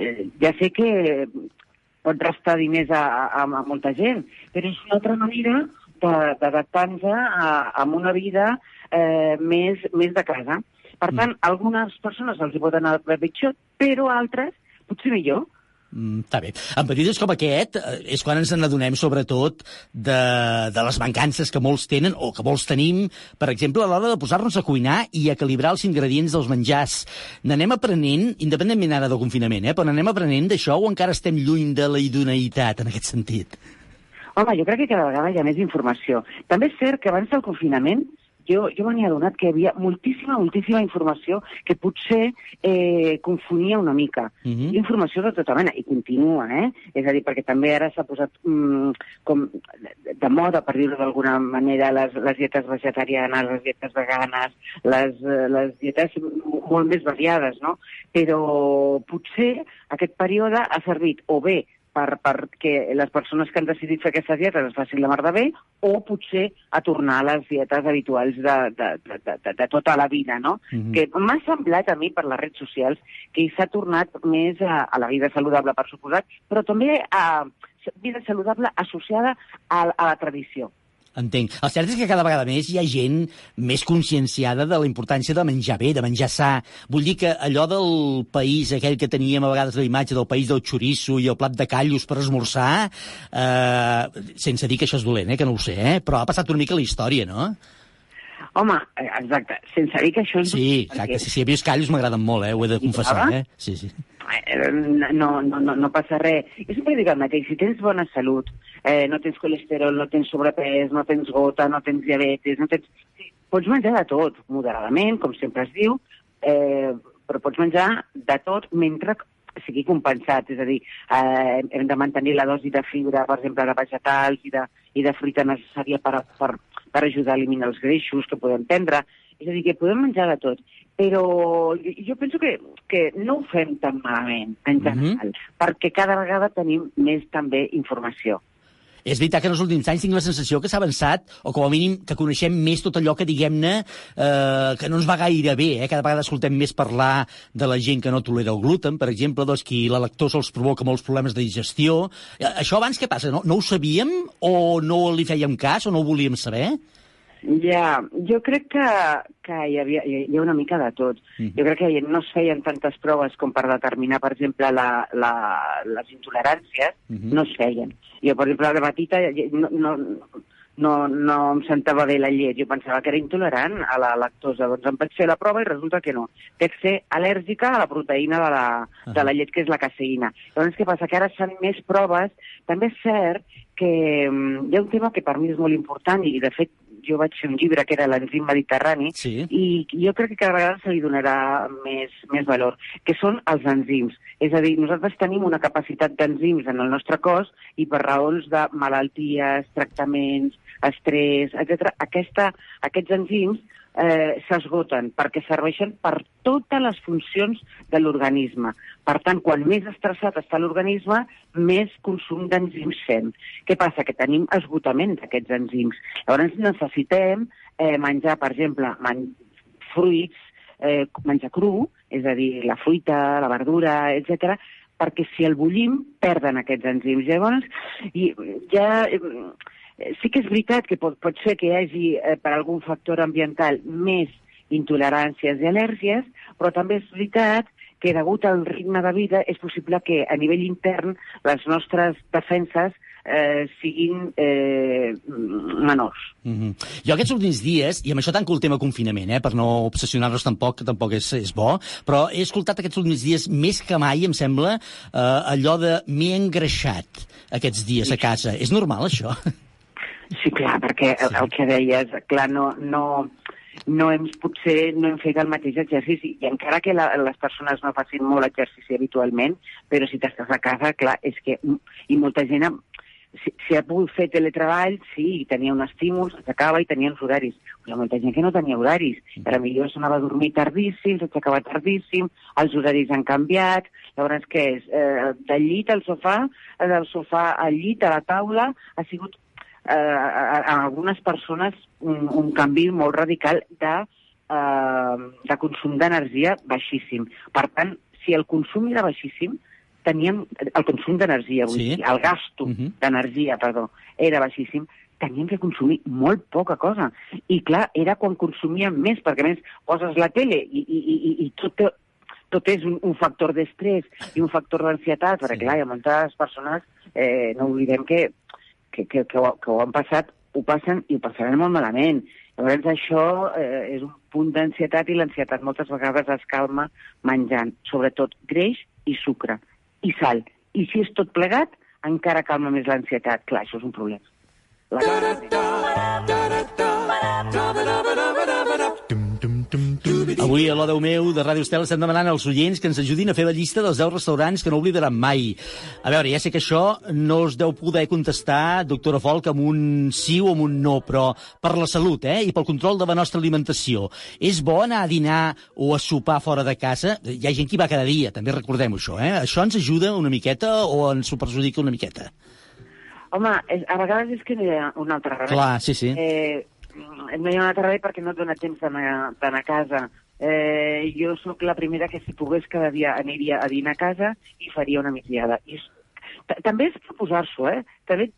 eh, ja sé que pot restar diners a, a, a molta gent, però és una altra manera de- d'adaptar-nos a, a una vida eh, més, més de casa. Per tant, a algunes persones els hi pot anar pitjor, però altres potser millor. Mm, està bé. En períodes com aquest eh, és quan ens n'adonem, sobretot, de, de les mancances que molts tenen o que molts tenim, per exemple, a l'hora de posar-nos a cuinar i a calibrar els ingredients dels menjars. N'anem aprenent, independentment ara del confinament, eh, però n'anem aprenent d'això o encara estem lluny de la idoneïtat, en aquest sentit? Home, jo crec que cada vegada hi ha més informació. També és cert que abans del confinament jo, jo me n'he adonat que hi havia moltíssima, moltíssima informació que potser eh, confonia una mica. Mhm. Mm -hmm. Informació de tota mena, i continua, eh? És a dir, perquè també ara s'ha posat mm, com de, de moda, per dir-ho d'alguna manera, les, les dietes vegetarianes, les dietes veganes, les, les dietes molt més variades, no? Però potser aquest període ha servit o bé per, perquè les persones que han decidit fer aquestes dietes es facin la mar de bé, o potser a tornar a les dietes habituals de, de, de, de, de, tota la vida, no? Mhm. Que m'ha semblat a mi per les redes socials que s'ha tornat més a, a la vida saludable, per suposat, però també a vida saludable associada a, a la tradició. Entenc. El cert és que cada vegada més hi ha gent més conscienciada de la importància de menjar bé, de menjar sa. Vull dir que allò del país, aquell que teníem a vegades la imatge del país del xoriço i el plat de callos per esmorzar, eh, sense dir que això és dolent, eh, que no ho sé, eh, però ha passat una mica la història, no? Home, eh, exacte, sense dir que això és... Sí, exacte, sí, sí, a mi els callos m'agraden molt, eh? ho he de confessar, eh? Sí, sí. No, no, no, no passa res. Jo sempre dic el mateix, si tens bona salut, eh, no tens colesterol, no tens sobrepès, no tens gota, no tens diabetes, no tens... Pots menjar de tot, moderadament, com sempre es diu, eh, però pots menjar de tot mentre sigui compensat, és a dir, eh, hem de mantenir la dosi de fibra, per exemple, de vegetals i de, i de fruita necessària per, per, per ajudar a eliminar els greixos que podem prendre. És a dir, que podem menjar de tot. Però jo, jo penso que, que no ho fem tan malament, en general, perquè cada vegada tenim més també informació. És veritat que en els últims anys tinc la sensació que s'ha avançat, o com a mínim que coneixem més tot allò que, diguem-ne, eh, que no ens va gaire bé. Eh? Cada vegada escoltem més parlar de la gent que no tolera el gluten, per exemple, doncs qui la lactosa els provoca molts problemes de digestió. Eh, Això abans què passa? No, no ho sabíem o no li fèiem cas o no ho volíem saber? Ja, jo crec que, que hi, havia, hi ha una mica de tot. Mhm. Jo crec que no es feien tantes proves com per determinar, per exemple, la, la, les intoleràncies, Mhm. no es feien. Jo, per exemple, de petita no, no, no, no em sentava bé la llet. Jo pensava que era intolerant a la lactosa. Doncs em vaig fer la prova i resulta que no. Vaig ser al·lèrgica a la proteïna de la, de la llet, que és la caseïna. Llavors, què passa? Que ara es fan més proves. També és cert que mm, hi ha un tema que per mi és molt important i, de fet, jo vaig fer un llibre que era l'enzim mediterrani sí. i jo crec que cada vegada se li donarà més, més valor, que són els enzims. És a dir, nosaltres tenim una capacitat d'enzims en el nostre cos i per raons de malalties, tractaments, estrès, etc. Aquesta, aquests enzims eh, s'esgoten perquè serveixen per totes les funcions de l'organisme. Per tant, quan més estressat està l'organisme, més consum d'enzims fem. Què passa? Que tenim esgotament d'aquests enzims. Llavors necessitem eh, menjar, per exemple, man fruits, eh, menjar cru, és a dir, la fruita, la verdura, etc perquè si el bullim perden aquests enzims. Llavors, i ja eh, sí que és veritat que pot, pot ser que hi hagi, eh, per algun factor ambiental, més intoleràncies i al·lèrgies, però també és veritat que degut al ritme de vida és possible que a nivell intern les nostres defenses eh, siguin eh, menors. Mm -hmm. Jo aquests últims dies, i amb això tanco el tema confinament, eh, per no obsessionar-nos tampoc, que tampoc és, és bo, però he escoltat aquests últims dies més que mai, em sembla, eh, allò de m'he engreixat aquests dies a casa. És normal, això? Sí, clar, perquè el, el que deies, clar, no, no, no hem, potser no hem fet el mateix exercici, i encara que la, les persones no facin molt exercici habitualment, però si t'estàs a casa, clar, és que... I molta gent si, si ha pogut fer teletreball, sí, tenia un estímul, s'aixecava i tenia uns horaris. Però hi ha molta gent que no tenia horaris. A millor s'anava a dormir tardíssim, s'aixecava tardíssim, els horaris han canviat, llavors què és? Eh, del llit al sofà, eh, del sofà al llit, a la taula, ha sigut eh, a, a algunes persones un, un canvi molt radical de, eh, de consum d'energia baixíssim. Per tant, si el consum era baixíssim, teníem el consum d'energia, Sí. dir, el gasto d'energia, perdó, era baixíssim, teníem que consumir molt poca cosa. I clar, era quan consumíem més, perquè més poses la tele i, i, i, i tot, tot és un, un factor d'estrès i un factor d'ansietat, perquè clar, hi ha moltes persones, eh, no oblidem que, que, que, que, ho, que ho han passat, ho passen i ho passaran molt malament. Llavors això eh, és un punt d'ansietat i l'ansietat moltes vegades es calma menjant, sobretot greix i sucre i sal. I si és tot plegat, encara calma més l'ansietat. Clar, això és un problema. La... Avui a l'Odeu meu de Ràdio Estel estem demanant als oients que ens ajudin a fer la llista dels 10 restaurants que no oblidaran mai. A veure, ja sé que això no es deu poder contestar, doctora Folk, amb un sí o amb un no, però per la salut eh, i pel control de la nostra alimentació. És bo anar a dinar o a sopar fora de casa? Hi ha gent que hi va cada dia, també recordem això. Eh? Això ens ajuda una miqueta o ens ho perjudica una miqueta? Home, a vegades és que no hi ha un altre remei. Clar, sí, sí. Eh, no hi ha un altre remei perquè no et dona temps d'anar a casa. Eh, jo sóc la primera que si pogués cada dia aniria a dinar a casa i faria una migdiada. I és, ta- també és proposar-s'ho, eh? També,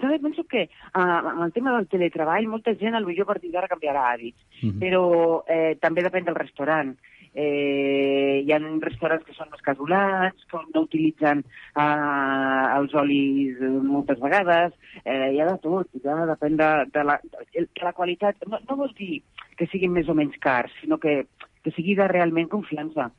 també penso que uh, amb el tema del teletreball molta gent potser a partir d'ara canviarà hàbits, Mhm. però eh, també depèn del restaurant. eh, hi ha restaurants que són més casolats, que no utilitzen eh, els olis eh, moltes vegades, eh, hi ha de tot, ja depèn de, de, la, de la qualitat. No, no vol dir que siguin més o menys cars, sinó que, que sigui de realment confiança.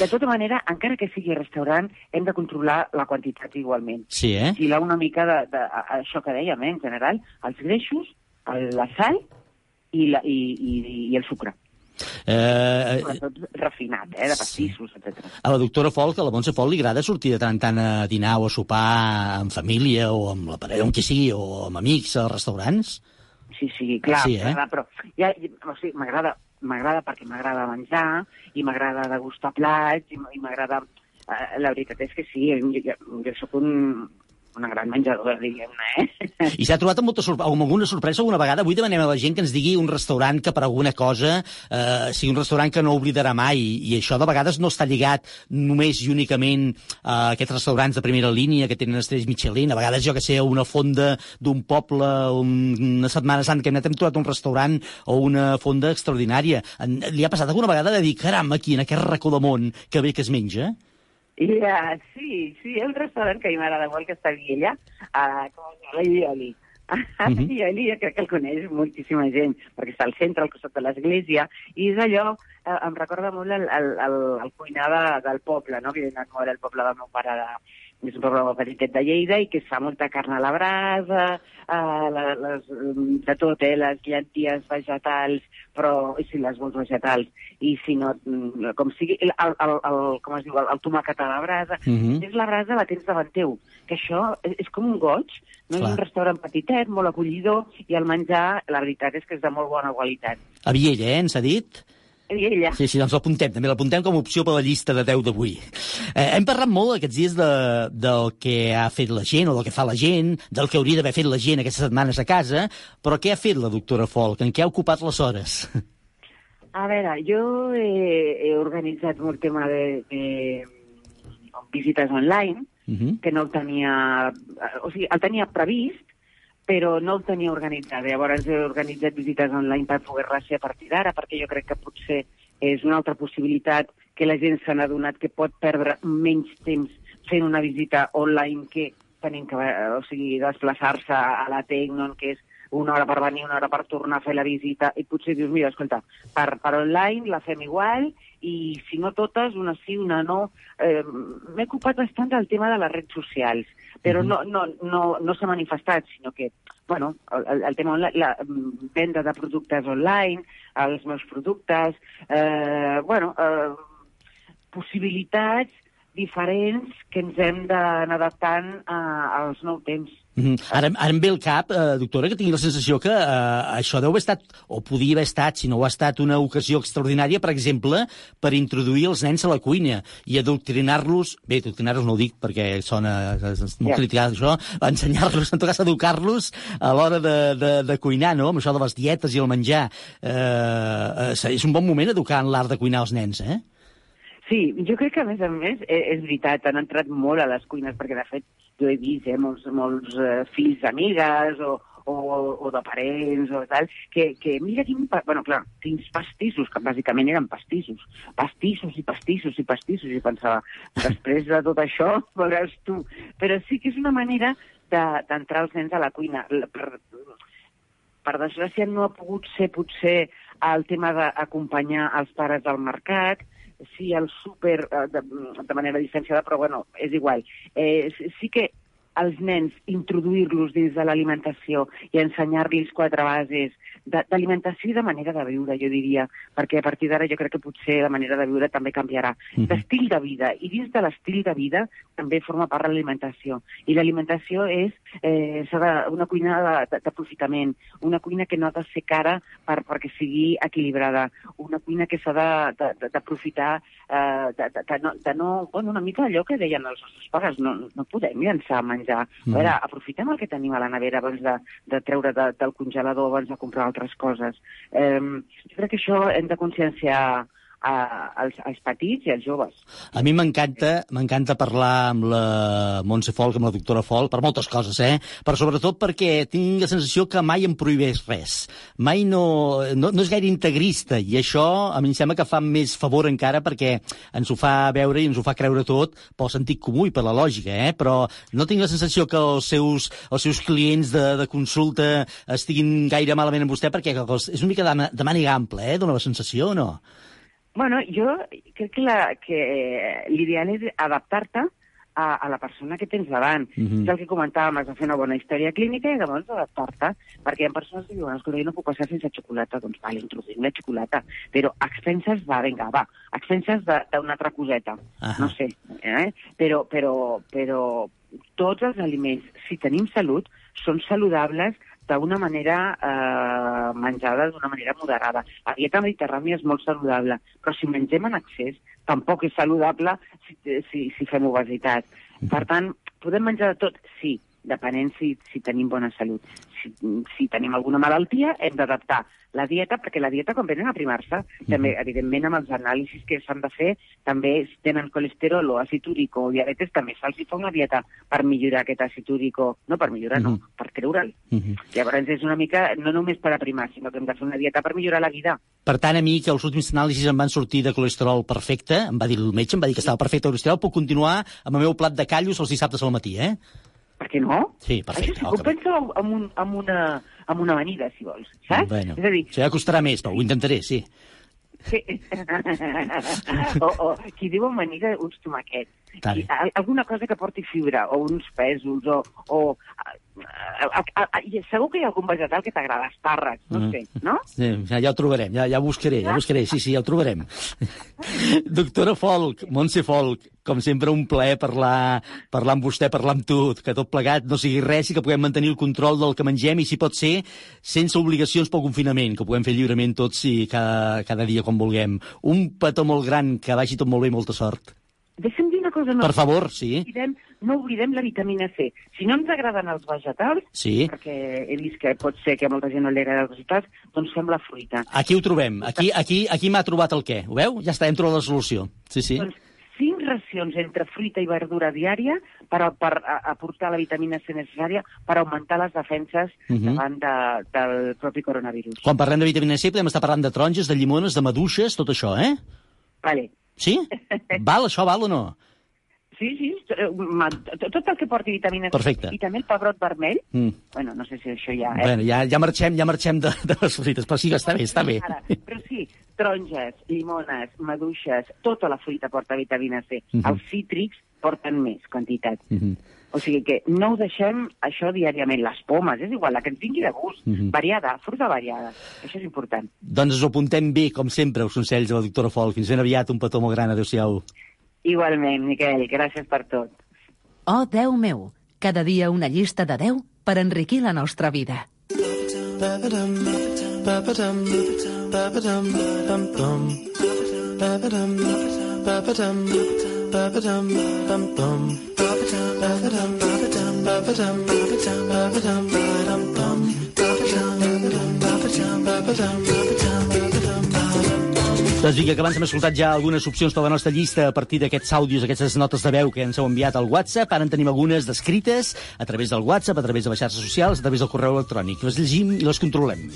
De tota manera, encara que sigui restaurant, hem de controlar la quantitat igualment. Sí, eh? I una mica de, de, això que dèiem, eh, en general, els greixos, el, la sal i, la, i, i, i el sucre. Eh, Sobretot refinat, eh, de pastissos, etc. a la doctora Folk, a la Montse Folk, li agrada sortir de tant en tant a dinar o a sopar amb família o amb la parella, on que sigui, o amb amics als restaurants? Sí, sí, clar, Sí, eh? però ja, o sigui, m'agrada m'agrada perquè m'agrada menjar i m'agrada degustar plats i, m'agrada... Eh, la veritat és que sí, jo, jo, jo sóc un, una gran menjadora, diguem-ne, eh? I s'ha trobat amb, molta sorpre amb alguna sorpresa alguna vegada? Avui demanem a la gent que ens digui un restaurant que per alguna cosa eh, sigui un restaurant que no oblidarà mai i això de vegades no està lligat només i únicament a aquests restaurants de primera línia que tenen estrells Michelin. A vegades, jo que sé, una fonda d'un poble, un- una setmana santa que hem anat hem trobat un restaurant o una fonda extraordinària. Li ha passat alguna vegada de dir, caram, aquí, en aquest racó de món, que bé que es menja? I, uh, sí, sí, hi ha un restaurant que a mi m'agrada molt, que està a Viella, uh, com es diu, l'Aioli. Mhm. L'Aioli jo crec que el coneix moltíssima gent, perquè està al centre, al costat de l'església, i és allò, eh, em recorda molt el, el, el, el cuinar de, del poble, no? que he anat molt al poble del meu pare de, és un poble molt petitet de Lleida i que es fa molta carn a la brasa, eh, la, les, mm, de tot, eh, les llenties vegetals, però i si les vols vegetals, i si no, mm, com sigui, el, el, el, el, com es diu, el, el tomàquet a la brasa, Mhm. és la brasa la tens davant teu, que això és, és com un goig, no Clar. és un restaurant petitet, molt acollidor, i el menjar, la veritat és que és de molt bona qualitat. A Viella, eh, ens ha dit? I ella, Sí, sí, doncs l'apuntem, també l'apuntem com a opció per la llista de 10 d'avui. Eh, hem parlat molt aquests dies de, del que ha fet la gent o del que fa la gent, del que hauria d'haver fet la gent aquestes setmanes a casa, però què ha fet la doctora Folk? En què ha ocupat les hores? A veure, jo he, he organitzat molt tema de, de visites online, Uh -huh. que no el tenia... O sigui, el tenia previst, però no el tenia organitzat. Llavors he organitzat visites online per poder-les fer a partir d'ara, perquè jo crec que potser és una altra possibilitat que la gent se n'ha adonat que pot perdre menys temps fent una visita online que tenint que eh, o sigui, desplaçar-se a la Tecnon, que és una hora per venir, una hora per tornar a fer la visita, i potser dius, mira, escolta, per, per online la fem igual, i si no totes, una sí, una no. Eh, M'he ocupat bastant del tema de les redes socials, però no, no, no, no s'ha manifestat, sinó que, bueno, el, el tema online, la venda de productes online, els meus productes, eh, bueno, eh, possibilitats diferents que ens hem d'anar adaptant a, als nous temps. Mhm. Ara, ara em ve el cap, eh, doctora, que tingui la sensació que eh, això deu haver estat, o podia haver estat, si no ho ha estat, una ocasió extraordinària, per exemple, per introduir els nens a la cuina i adoctrinar-los, bé, adoctrinar-los no ho dic perquè sona molt Ja. criticat això, ensenyar-los, en tot cas educar-los a l'hora de, de, de cuinar, no?, amb això de les dietes i el menjar. Eh, eh, és un bon moment educar en l'art de cuinar els nens, eh? Sí, jo crec que, a més a més, eh, és veritat, han entrat molt a les cuines, perquè, de fet, jo he vist eh, molts, molts eh, fills d'amigues o, o, o de parents o tal, que, que mira quin... Bueno, clar, quins pastissos, que bàsicament eren pastissos. Pastissos i pastissos i pastissos, i pensava, després de tot això, veuràs tu. Però sí que és una manera de- d'entrar els nens a la cuina. Per, per desgràcia no ha pogut ser potser el tema d'acompanyar els pares al mercat, sí al súper eh, de, de manera distanciada, però bueno, és igual. Eh, sí que els nens introduir-los dins de l'alimentació i ensenyar-los quatre bases de- d'alimentació i de manera de viure, jo diria, perquè a partir d'ara jo crec que potser la manera de viure també canviarà. Mhm. D'estil de vida, i dins de l'estil de vida també forma part de l'alimentació. I l'alimentació és eh, de, una cuina de- de- d'aprofitament, una cuina que no ha de ser cara per, perquè sigui equilibrada, una cuina que s'ha de- de- de- d'aprofitar, eh, de, de, de, no, de no... Bueno, una mica allò que deien els nostres pares, no, no podem llançar menjar. Mm. A veure, aprofitem el que tenim a la nevera abans de, de treure de, del congelador, abans de comprar altres coses. Eh, jo crec que això hem de conscienciar a, als, als petits i als joves. A mi m'encanta m'encanta parlar amb la Montse Folk, amb la doctora Folk, per moltes coses, eh? Però sobretot perquè tinc la sensació que mai em prohibeix res. Mai no, no, no és gaire integrista, i això a mi em sembla que fa més favor encara perquè ens ho fa veure i ens ho fa creure tot pel sentit comú i per la lògica, eh? Però no tinc la sensació que els seus, els seus clients de, de consulta estiguin gaire malament amb vostè, perquè és una mica de, de màniga ampla, eh? Dóna la sensació o no? Bueno, jo crec que, la, que l'ideal és adaptar-te a, a la persona que tens davant. Mm. -hmm. És el que comentàvem, has de fer una bona història clínica i llavors adaptar-te, perquè hi ha persones que diuen, escolta, jo no puc passar sense xocolata, doncs vale, introduïm la xocolata, però a expenses va, vinga, va, a expenses d'una altra coseta, Ahà. no sé, eh? però, però, però tots els aliments, si tenim salut, són saludables d'una manera eh, menjada d'una manera moderada. La dieta mediterrània és molt saludable, però si mengem en excés tampoc és saludable si, si, si fem obesitat. Per tant, podem menjar de tot? Sí, depenent si, si tenim bona salut. Si, si tenim alguna malaltia, hem d'adaptar la dieta, perquè la dieta, quan venen a primar-se, també, evidentment, amb els anàlisis que s'han de fer, també si tenen colesterol o àcid úric o diabetes, també se'ls fa una dieta per millorar aquest àcid úric o... No per millorar, no, per treure'l. Llavors és una mica, no només per aprimar, sinó que hem de fer una dieta per millorar la vida. Per tant, a mi, que els últims anàlisis em van sortir de colesterol perfecte, em va dir el metge, em va dir que estava perfecte el colesterol, puc continuar amb el meu plat de callos els dissabtes al matí, eh? Per què no? Sí, Això perfecte. sí, ho penso amb, un, amb, una, amb una amanida, si vols, saps? Bueno, És a dir, això ja costarà més, però ho intentaré, sí. Sí. o, o qui diu amanida, uns tomaquets. A, alguna cosa que porti fibra, o uns pèsols, o... o a, a, a, a, i segur que hi ha algun vegetal que t'agrada, espàrrecs, no Mm. sé, no? Sí, ja, ja ho trobarem, ja, ja ho buscaré, ja ho buscaré, sí, sí, ja ho trobarem. Doctora Folk, Montse Folk, com sempre un plaer parlar, parlar amb vostè, parlar amb tu, que tot plegat no sigui res i que puguem mantenir el control del que mengem i, si pot ser, sense obligacions pel confinament, que puguem fer lliurement tots i cada, cada dia com vulguem. Un petó molt gran, que vagi tot molt bé i molta sort. Deixa'm una cosa. No, Per favor, sí. No oblidem, no oblidem la vitamina C. Si no ens agraden els vegetals, Sí. perquè he vist que pot ser que a molta gent no li agraden els vegetals, doncs fem la fruita. Aquí ho trobem, aquí, aquí, aquí m'ha trobat el què, ho veu? Ja està, hem trobat la solució. Sí, sí. Doncs cinc racions entre fruita i verdura diària per, per aportar la vitamina C necessària per augmentar les defenses Mhm. davant de, del propi coronavirus. Quan parlem de vitamina C podem estar parlant de taronges, de llimones, de maduixes, tot això, eh? Vale. Sí? Val, això val o no? Sí, sí, eh, tot el que porti vitamina C. Perfecte. I també el pebrot vermell. Mm. Bueno, no sé si això ja... Eh? Bueno, ja, ja marxem, ja marxem de, de les fruites, però sí que està bé, està bé. Ara, però sí, taronges, llimones, maduixes, tota la fruita porta vitamina C. Mhm. Els cítrics porten més quantitat. Mhm. O sigui que no ho deixem això diàriament. Les pomes, és igual, la que ens vingui de gust. Mhm. Variada, fruita variada. Això és important. Doncs ho apuntem bé, com sempre, els consells de la doctora Folk. Fins ben aviat, un petó molt gran, adéu-siau. Igualment, Miquel, gràcies per tot. Oh, Déu meu, cada dia una llista de 10 per enriquir la nostra vida. Ba-ba-dum, ba-ba-dum, ba-ba-dum, Doncs vinga, que abans hem escoltat ja algunes opcions per la nostra llista a partir d'aquests àudios, aquestes notes de veu que ens heu enviat al WhatsApp. Ara en tenim algunes descrites a través del WhatsApp, a través de les xarxes socials, a través del correu electrònic. Les llegim i les controlem.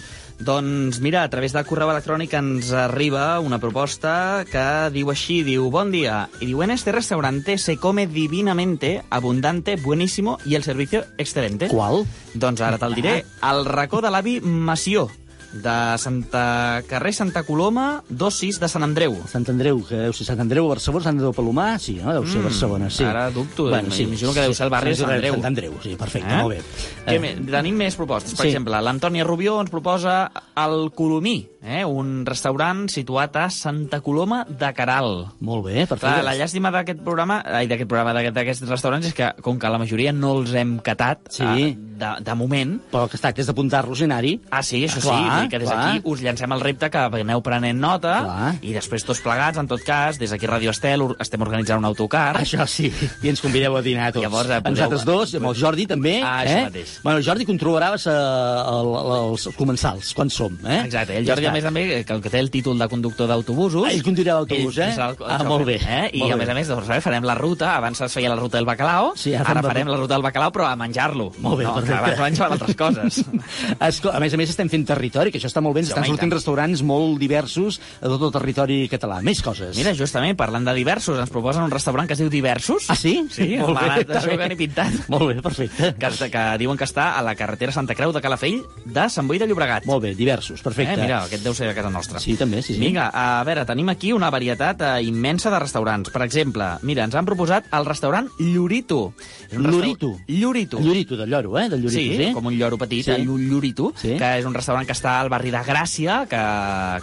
Doncs mira, a través del correu electrònic ens arriba una proposta que diu així, diu, bon dia, y diu, en este restaurante se come divinamente, abundante, buenísimo y el servicio excelente. Qual? Doncs ara te'l diré. El racó de l'avi Mació, de Santa Carrer Santa Coloma, 26 de Sant Andreu. Sant Andreu, que deu ser Sant Andreu, Barcelona, Sant Andreu Palomar, sí, no? Deu ser Mm, Barcelona, sí. ara dubto, m'imagino que deu ser el barri de Sant Andreu. Sant Andreu, sí, perfecte, Eh? molt bé. Que Eh, Tenim més propostes. Per Sí. exemple, l'Antònia Rubió ens proposa el Colomí, eh? un restaurant situat a Santa Coloma de Caral. Molt bé, perfecte. Clar, la llàstima d'aquest programa, ai, d'aquest programa, d'aquest- d'aquests restaurants, és que, com que la majoria no els hem catat, Sí. eh, de, de moment... Però que es tracta és d'apuntar-los i anar-hi. Ah, sí, això Clar, sí, dir que des d'aquí us llancem el repte que aneu prenent nota Clar. i després tots plegats, en tot cas, des d'aquí Radio Estel estem organitzant un autocar. Això sí, i ens convideu a dinar tots. Llavors, eh, podeu- altres dos, amb el Jordi també. Ah, això eh? mateix. Bueno, el Jordi controlaràs eh, el, els comensals, quan som. Eh? Exacte, el Jordi, a més, també, que el que té el títol de conductor d'autobusos... Ah, ell conduirà l'autobús, eh? el- el Ah, molt bé, Eh? I, molt a més a més, doncs, eh, farem la ruta, abans es feia la ruta del bacalao, Sí, ara ara, farem la ruta del bacalao, però a menjar-lo. Molt bé, no, perfecte. Abans menjar altres coses. A més a més, estem fent territori, que això està molt bé. Ens Sí, estan sortint restaurants molt diversos a tot el territori català. Més coses. Mira, justament, parlant de diversos, ens proposen un restaurant que es diu Diversos. Ah, sí? Sí, Molt bé, això n'he pintat. Molt bé, perfecte. Que, que diuen que està a la carretera Santa Creu de Calafell de Sant Boi de Llobregat. Molt bé, diversos, perfecte. Eh, mira, aquest deu ser a casa nostra. Sí, també, sí, sí. Vinga, a veure, tenim aquí una varietat eh, immensa de restaurants. Per exemple, mira, ens han proposat el restaurant Llorito. Llorito. Llorito. Llorito, del lloro, eh? Del llorito, sí, sí? com un lloro petit, Sí. sí. el Llorito, Sí. que és un restaurant que està al barri de Gràcia, que,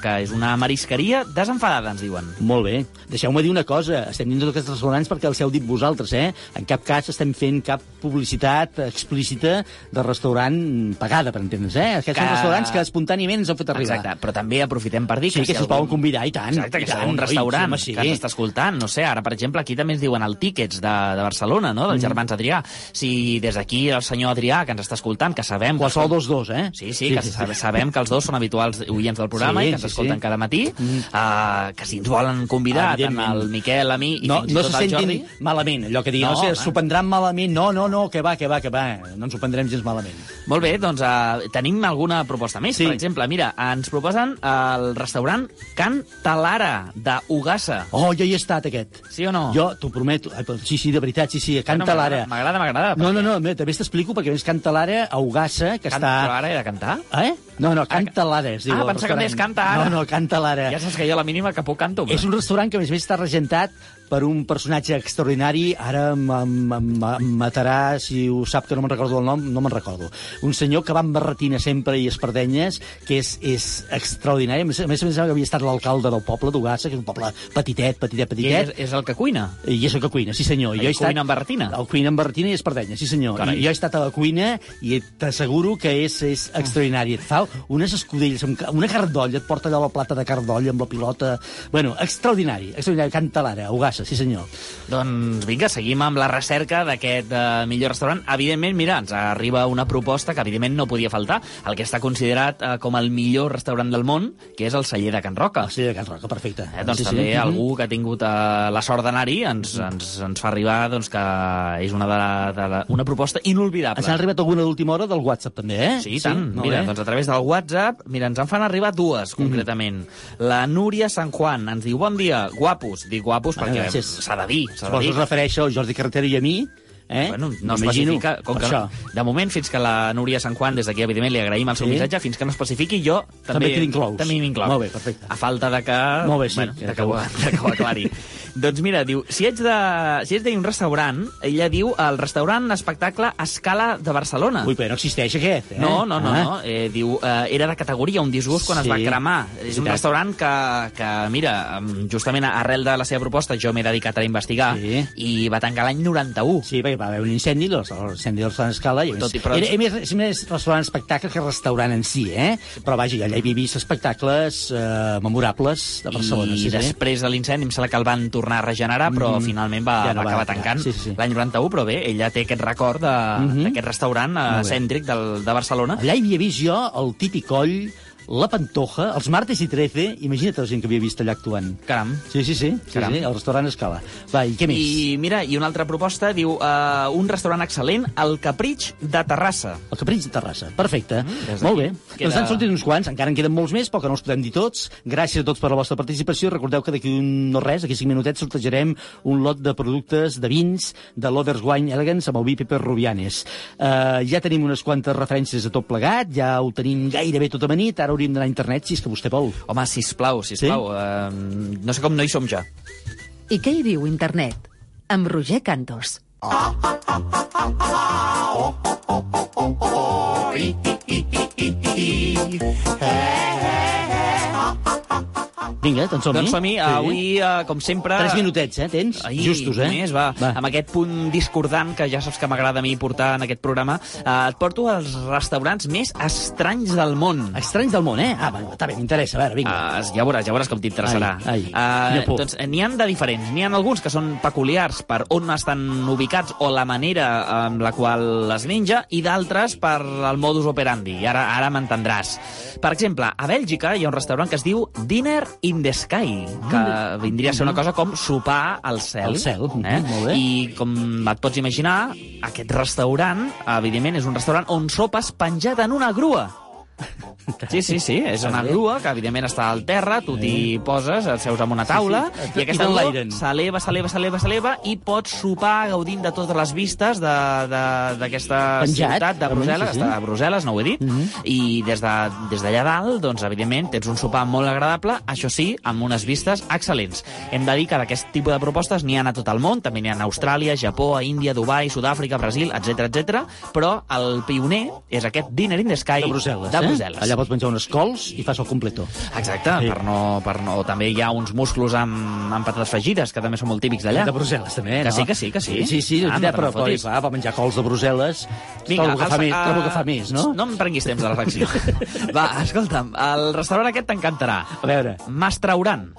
que és una marisqueria desenfadada, ens diuen. Molt bé. Deixeu-me dir una cosa. Estem dins d'aquests restaurants perquè els heu dit vosaltres, eh? En cap cas estem fent cap publicitat explícita de restaurant pagada, per entendre's, eh? Aquests Que- són restaurants que espontàniament ens heu fet arribar. Exacte, però també aprofitem per dir Sí, que si us algun- poden convidar, i tant. Exacte, que i si tant, oi, restaurant sí, home, sí. que ens està escoltant, no sé, ara, per exemple, aquí també ens diuen el Tickets de, de Barcelona, no?, dels Mm. germans Adrià. Si des d'aquí el senyor Adrià, que ens està escoltant, que sabem... que Qualsevol són- dos dos, eh? Sí, sí, que sa- sabem que els dos són habituals oients del programa Sí, i que ens sí, escolten sí. cada matí, uh, que si ens volen convidar, tant el Miquel, a mi i No, fins i no tot se el Jordi... malament, allò que diuen, No, no, o sigui, home. s'ho prendran malament. No, no, no, que va, que va, que va. No ens ho prendrem gens malament. Molt bé, doncs uh, tenim alguna proposta més. Sí. Per exemple, mira, ens proposen el restaurant Can Talara, de Ugassa. Oh, jo hi he estat, aquest. Sí o no? Jo t'ho prometo. Sí, sí, de veritat, sí, sí, a Canta Bueno, Lara. M'agrada, m'agrada. No, no, no, també t'explico, perquè a més Canta Lara a Ugassa, que Can... està... Però ara he de cantar? Eh? No, no, Canta Lara, es diu Ah, el pensava que deies Canta Ara. No, no, Canta Lara. Ja saps que jo la mínima que puc canto. És un restaurant que, a més a més, està regentat per un personatge extraordinari. Ara em, matarà si ho sap, que no me'n recordo el nom, no me'n recordo. Un senyor que va amb barretina sempre i espardenyes, que és, és extraordinari. A més a més, més havia estat l'alcalde del poble d'Ugassa, que és un poble petitet, petitet, I petitet. ell és, és el que cuina. I és el que cuina, sí senyor. Ell jo he estat... cuina amb barretina? El cuina amb barretina i espardenya, sí senyor. Carai. I jo he estat a la cuina i t'asseguro que és, és extraordinari. Et fa unes ca- una cardolla, et porta allò la plata de cardolla amb la pilota... Bueno, extraordinari, extraordinari. Canta l'ara, a Ugassa, sí senyor. Doncs vinga, seguim amb la recerca d'aquest uh, millor restaurant. Evidentment, mira, ens arriba una proposta que evidentment no podia faltar, el que està considerat uh, com el millor restaurant del món, que és el celler de Can Roca. El celler de Can Roca, perfecte. Eh, doncs Sí, sí. també Mhm. algú que ha tingut uh, la sort d'anar-hi ens, ens, ens fa arribar doncs, que és una, de la, de la, una proposta inolvidable. Ens han arribat alguna d'última hora del WhatsApp, també, eh? Sí, i tant. mira, bé. doncs a través del WhatsApp, mira, ens en fan arribar dues, Mhm. concretament. La Núria San Juan ens diu, bon dia, guapos. Dic guapos Ah, perquè gràcies. s'ha de dir, s'ha de Suposo dir. es refereix al Jordi Carretero i a mi, eh? Bueno, no especifica, com que, això. de moment, fins que la Núria Sant Juan, des d'aquí, evidentment, li agraïm el seu Sí. missatge, fins que no especifiqui, jo també... També t'inclous. També m'inclou. Molt bé, perfecte. A falta de que... Molt bé, sí, Bueno, de que, ho, de que ho aclari. doncs mira, diu, si haig de, si haig de dir un restaurant, ella diu el restaurant espectacle Escala de Barcelona. Ui, però no existeix aquest, eh? No, no, no, Ah. no. Eh, diu, eh, era de categoria, un disgust quan Sí. es va cremar. És un restaurant que, que, mira, justament arrel de la seva proposta jo m'he dedicat a investigar Sí. i va tancar l'any 91. Sí, perquè va haver un incendi, doncs, l'incendi del restaurant Escala, i, Tot i però- era, era més, és més restaurant espectacle que restaurant en si, eh? Però vaja, allà hi havia vist espectacles eh, memorables de Barcelona. I sí, sí. després de l'incendi em sembla que el van tornar a regenerar, però Mhm. finalment va, Ja no va va acabar tancant Sí, sí, sí. l'any 91, però bé, ella té aquest record Mhm. d'aquest restaurant eh, Molt bé. cèntric del, de Barcelona. Allà hi havia vist jo el Titi Coll, la Pantoja, els martes i 13, imagina't la gent que havia vist allà actuant. Caram. Sí, sí, sí, sí, Caram. sí el restaurant Escala. Va, i què més? I mira, i una altra proposta diu uh, un restaurant excel·lent, el Capritx de Terrassa. El Capritx de Terrassa, perfecte. des Molt bé. queda- Ens han sortit uns quants, encara en queden molts més, però que no els podem dir tots. Gràcies a tots per la vostra participació. Recordeu que d'aquí un no res, d'aquí 5 minutets, sortejarem un lot de productes de vins de Lovers Wine Elegance amb el vi Pepe Rubianes. Uh, ja tenim unes quantes referències a tot plegat, ja ho tenim gairebé tot amanit, ara hauríem d'anar a internet si és que vostè vol. Home, sisplau, sisplau. Sí? Uh, no sé com no hi som ja. I què hi diu internet? Amb Roger Cantos. Vinga, doncs som-hi. Doncs som-hi. Sí. Avui, eh, com sempre... Tres minutets, eh, tens? Ai, Justos, eh? Més, va. Va. Amb aquest punt discordant que ja saps que m'agrada a mi portar en aquest programa, eh, et porto als restaurants més estranys del món. Estranys del món, eh? Ah, va, està bé, m'interessa. A veure, vinga. Uh, ja veuràs, ja veuràs com t'interessarà. Ai, ai, Uh, doncs n'hi han de diferents. N'hi han alguns que són peculiars per on estan ubicats o la manera amb la qual es menja i d'altres per el modus operandi. I ara, ara m'entendràs. Per exemple, a Bèlgica hi ha un restaurant que es diu Dinner in the Sky, que vindria a ser una cosa com sopar al cel. Al cel, Eh? molt bé. I com et pots imaginar, aquest restaurant, evidentment, és un restaurant on sopes penjat en una grua. Sí, sí, sí, és una grua que evidentment està al terra, tu t'hi poses, et seus amb una taula, Sí, sí. i aquesta grua s'eleva, s'eleva, s'eleva, s'eleva, i pots sopar gaudint de totes les vistes de- de- d'aquesta ciutat de Brussel·les, sí, sí. està a Brussel·les, no ho he dit, i des de- des d'allà dalt, doncs, evidentment, tens un sopar molt agradable, això sí, amb unes vistes excel·lents. Hem de dir que d'aquest tipus de propostes n'hi ha a tot el món, també n'hi ha a Austràlia, Japó, a Índia, Dubai, Sud-àfrica, Brasil, etc etc. però el pioner és aquest Dinner in the Sky De Brussel·les, de eh? Brussel·les. Allà pots menjar unes cols i fas el completo. Exacte, Sí. per no, per no... També hi ha uns musclos amb, amb patates fregides, que també són molt típics d'allà. De Brussel·les, també, Que no? sí, que sí, que sí. Sí, sí, Ah, ah, però, però, clar, per menjar cols de Brussel·les... trobo que, fa més, ah, trobo que fa més, no? No em prenguis temps de reflexió. Va, escolta'm, el restaurant aquest t'encantarà. A veure, Mastrauran,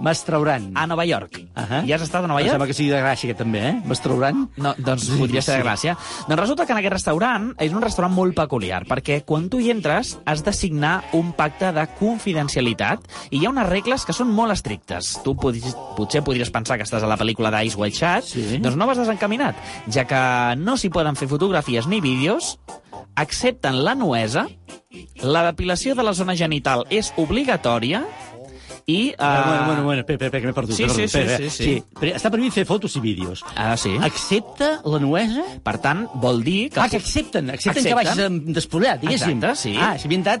Mastrauran. a Nova York. Uh -huh. Hi has estat a Nova Em York? sembla que sigui de gràcia, aquest també, eh? Mastrauran. No, doncs podria ser de gràcia. Doncs resulta que en aquest restaurant és un restaurant molt peculiar, perquè quan tu hi entres has de signar un pacte de confidencialitat i hi ha unes regles que són molt estrictes. Tu podries, potser podries pensar que estàs a la pel·lícula d'Ice White Chat, Sí. doncs no vas desencaminat, ja que no s'hi poden fer fotografies ni vídeos, accepten la nuesa, la depilació de la zona genital és obligatòria i... Ah, eh, bueno, bueno, bueno, espera, espera, que m'he perdut. Sí, sí, perdut, sí, espera, sí, espera. sí. Però està mi fer fotos i vídeos. Ah, sí. Accepta la nuesa? Per tant, vol dir que... Ah, que accepten, accepten, que Accepten. vagis amb despullat, diguéssim. Exacte, sí. Ah, si ben entès,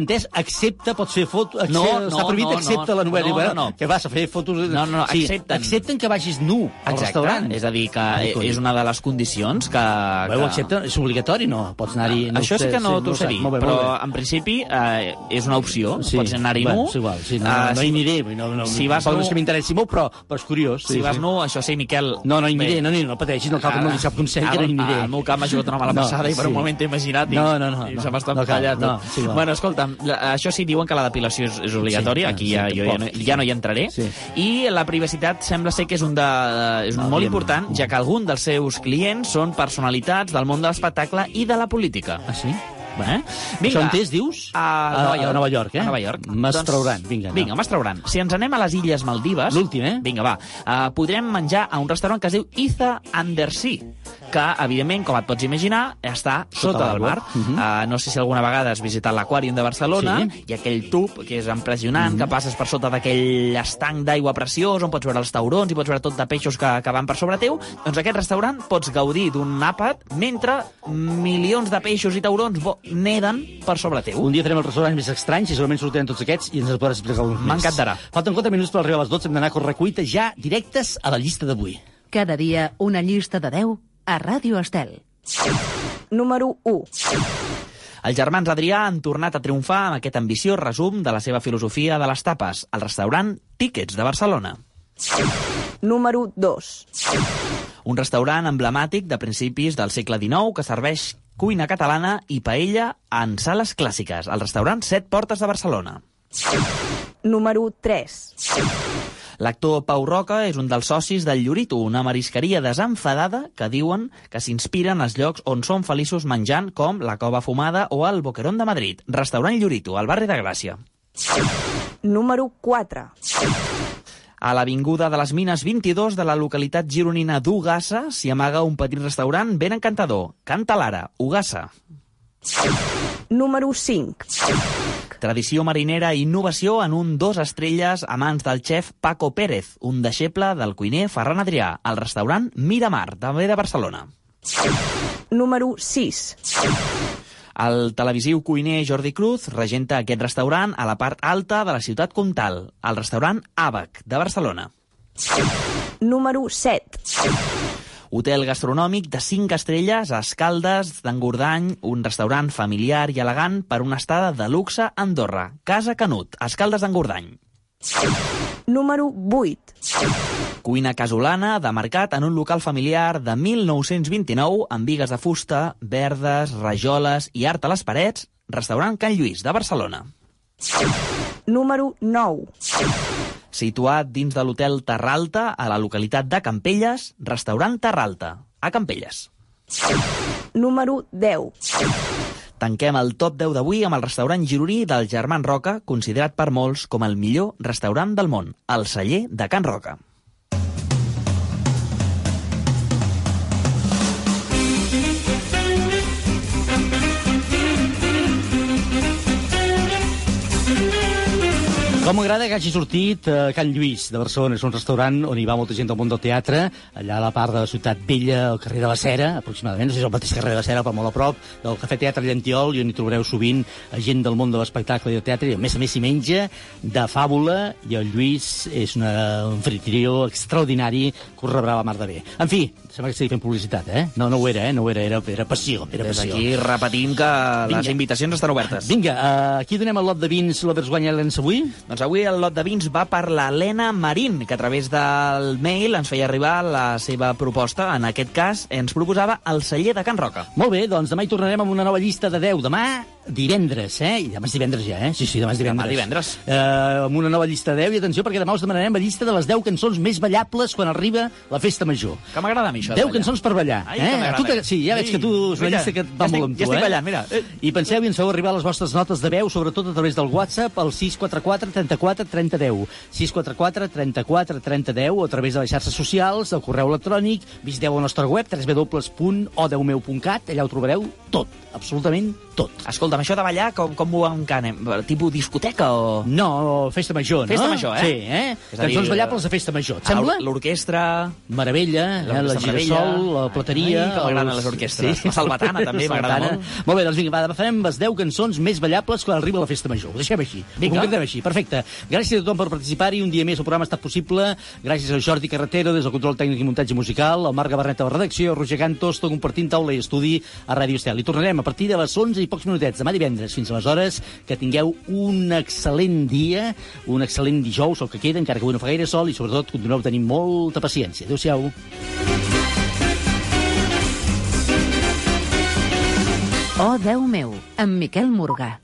entès, accepta, pots fer fotos... No, està no, prohibit, no, accepta no, la nuesa. no, no, no. Que vas a fer fotos... No, no, no, sí, accepten. Accepten que vagis nu al Exacte, restaurant. és a dir, que coi. és una de les condicions que... Bueno, que... accepta, és obligatori, no? Pots anar-hi... Això sí que no t'ho sé dir, bé, però bé. en principi eh, és una opció, Sí. pots anar-hi nu. és igual, sí, no, Eh, no, si- hi aniré. No, no, si vas no nu- és que m'interessi molt, però, però és curiós. Si vas nu, això sí, Miquel... No, no hi aniré, no, no, no pateixis, no cal que em donis cap consell, que no hi aniré. Al meu camp m'ha jugat una mala No, passada i per sí. un moment t'he imaginat i, No, no, no, i no, se m'està no cal, encallat no, sí, va. bueno, escolta'm, això sí, diuen que la depilació és, és obligatòria, Sí, aquí sí, ja, sí, jo ja, no, sí. ja no hi entraré, Sí. i la privacitat sembla ser que és un, de, és un No, molt important, ja que algun dels seus clients són personalitats del món de l'espectacle i de la política. Ah, sí? Eh? Això on és, dius? A Nova York. A Nova York, eh? A Nova York. Mastrauran, vinga. Vinga, Mastrauran. Si ens anem a les Illes Maldives... L'últim, eh? Vinga, va. Uh, podrem menjar a un restaurant que es diu Iza Undersea, que, evidentment, com et pots imaginar, està sota, Sota del mar. Mhm. uh, no sé si alguna vegada has visitat l'Aquàrium de Barcelona, Sí. i aquell tub, que és impressionant, que passes per sota d'aquell estanc d'aigua preciós, on pots veure els taurons i pots veure tot de peixos que, que van per sobre teu, doncs aquest restaurant pots gaudir d'un àpat mentre milions de peixos i taurons neden per sobre teu. Un dia farem els restaurants més estranys i segurament sortiran tots aquests i ens els podràs explicar alguns més. M'encantarà. Falten 4 minuts per arribar a les 12, hem d'anar a correcuita ja directes a la llista d'avui. Cada dia una llista de 10 a Ràdio Estel. Número 1. Els germans Adrià han tornat a triomfar amb aquest ambiciós resum de la seva filosofia de les tapes, al restaurant Tickets de Barcelona. Número 2. Un restaurant emblemàtic de principis del segle XIX que serveix cuina catalana i paella en sales clàssiques, al restaurant Set Portes de Barcelona. Número 3. L'actor Pau Roca és un dels socis del Llorito, una marisqueria desenfadada que diuen que s'inspira en els llocs on són feliços menjant, com la Cova Fumada o el Boquerón de Madrid. Restaurant Llorito, al barri de Gràcia. Número 4. A l'Avinguda de les Mines 22 de la localitat gironina d'Ugassa s'hi amaga un petit restaurant ben encantador. Canta Lara, Ugassa. Número 5. Tradició marinera i innovació en un dos estrelles a mans del xef Paco Pérez, un deixeble del cuiner Ferran Adrià, al restaurant Miramar, també de Barcelona. Número 6. El televisiu cuiner Jordi Cruz regenta aquest restaurant a la part alta de la ciutat comtal, al restaurant Àbac, de Barcelona. Número 7. Hotel gastronòmic de 5 estrelles a Escaldes d'Engordany, un restaurant familiar i elegant per una estada de luxe a Andorra. Casa Canut, Escaldes d'Engordany. Número 8. Cuina casolana de mercat en un local familiar de 1929 amb vigues de fusta, verdes, rajoles i art a les parets, restaurant Can Lluís de Barcelona. Número 9. Situat dins de l'hotel Terralta, a la localitat de Campelles, restaurant Terralta, a Campelles. Número 10. Tanquem el top 10 d'avui amb el restaurant gironí del Germán Roca, considerat per molts com el millor restaurant del món, el celler de Can Roca. Com m'agrada que hagi sortit a Can Lluís de Barcelona. És un restaurant on hi va molta gent del món del teatre, allà a la part de la ciutat vella, al carrer de la Cera, aproximadament, no sé si és el mateix carrer de la Cera, però molt a prop, del Cafè Teatre Llantiol, i on hi trobareu sovint gent del món de l'espectacle i del teatre, i a més a més s'hi menja de fàbula, i el Lluís és una, un fritrió extraordinari que us rebrà la mar de bé. En fi, sembla que estigui fent publicitat, eh? No, no ho era, eh? No ho era, era, era passió. Era Des passió. d'aquí repetim que Vinga. les invitacions estan obertes. Vinga, uh, aquí donem el lot de vins l'Overs guanya l'Ens avui? Doncs avui el lot de vins va per l'Helena Marín, que a través del mail ens feia arribar la seva proposta. En aquest cas, ens proposava el celler de Can Roca. Molt bé, doncs demà hi tornarem amb una nova llista de 10. Demà, divendres, eh? I demà és divendres ja, eh? Sí, sí, demà és divendres. Demà divendres. Eh, amb una nova llista de 10, i atenció, perquè demà us demanarem la llista de les 10 cançons més ballables quan arriba la festa major. Que m'agrada a mi això de 10 ballar. cançons per ballar. Ai, que eh? m'agrada. Tu sí, ja veig que tu és una Mira, llista que et ja va estic- molt amb tu, ja estic eh? ballant, mira. Eh. I penseu i ens feu arribar les vostres notes de veu, sobretot a través del WhatsApp, al 644 34 30 10. 644 34 30 10 o a través de les xarxes socials, del correu electrònic, visiteu la nostra web www.odeumeu.cat, allà ho trobareu tot, absolutament tot. Escolta'm, això de ballar, com, com ho encanem? Tipus discoteca o...? No, festa major, no? Festa major, eh? Sí, eh? És a dir, Cançons ballables de festa major, et sembla? L'orquestra... Meravella, eh? la Meravella. la plateria... Ai, que m'agraden les orquestres. La salvatana també m'agrada molt. Molt bé, doncs vinga, va, farem les 10 cançons més ballables quan arriba la festa major. Ho deixem així. Vinga. Ho concretem així, perfecte. Gràcies a tothom per participar-hi. Un dia més el programa ha estat possible. Gràcies a Jordi Carretero des del control tècnic i muntatge musical, al Marc Gabarnet a la redacció, Roger Cantos, tot compartint taula i estudi a Ràdio Estel. I tornarem a partir de les 11 i pocs minutets, demà divendres. Fins aleshores, que tingueu un excel·lent dia, un excel·lent dijous, el que queda, encara que avui no fa gaire sol, i sobretot continueu tenint molta paciència. Adéu-siau. Oh, Déu meu, amb Miquel Morgà.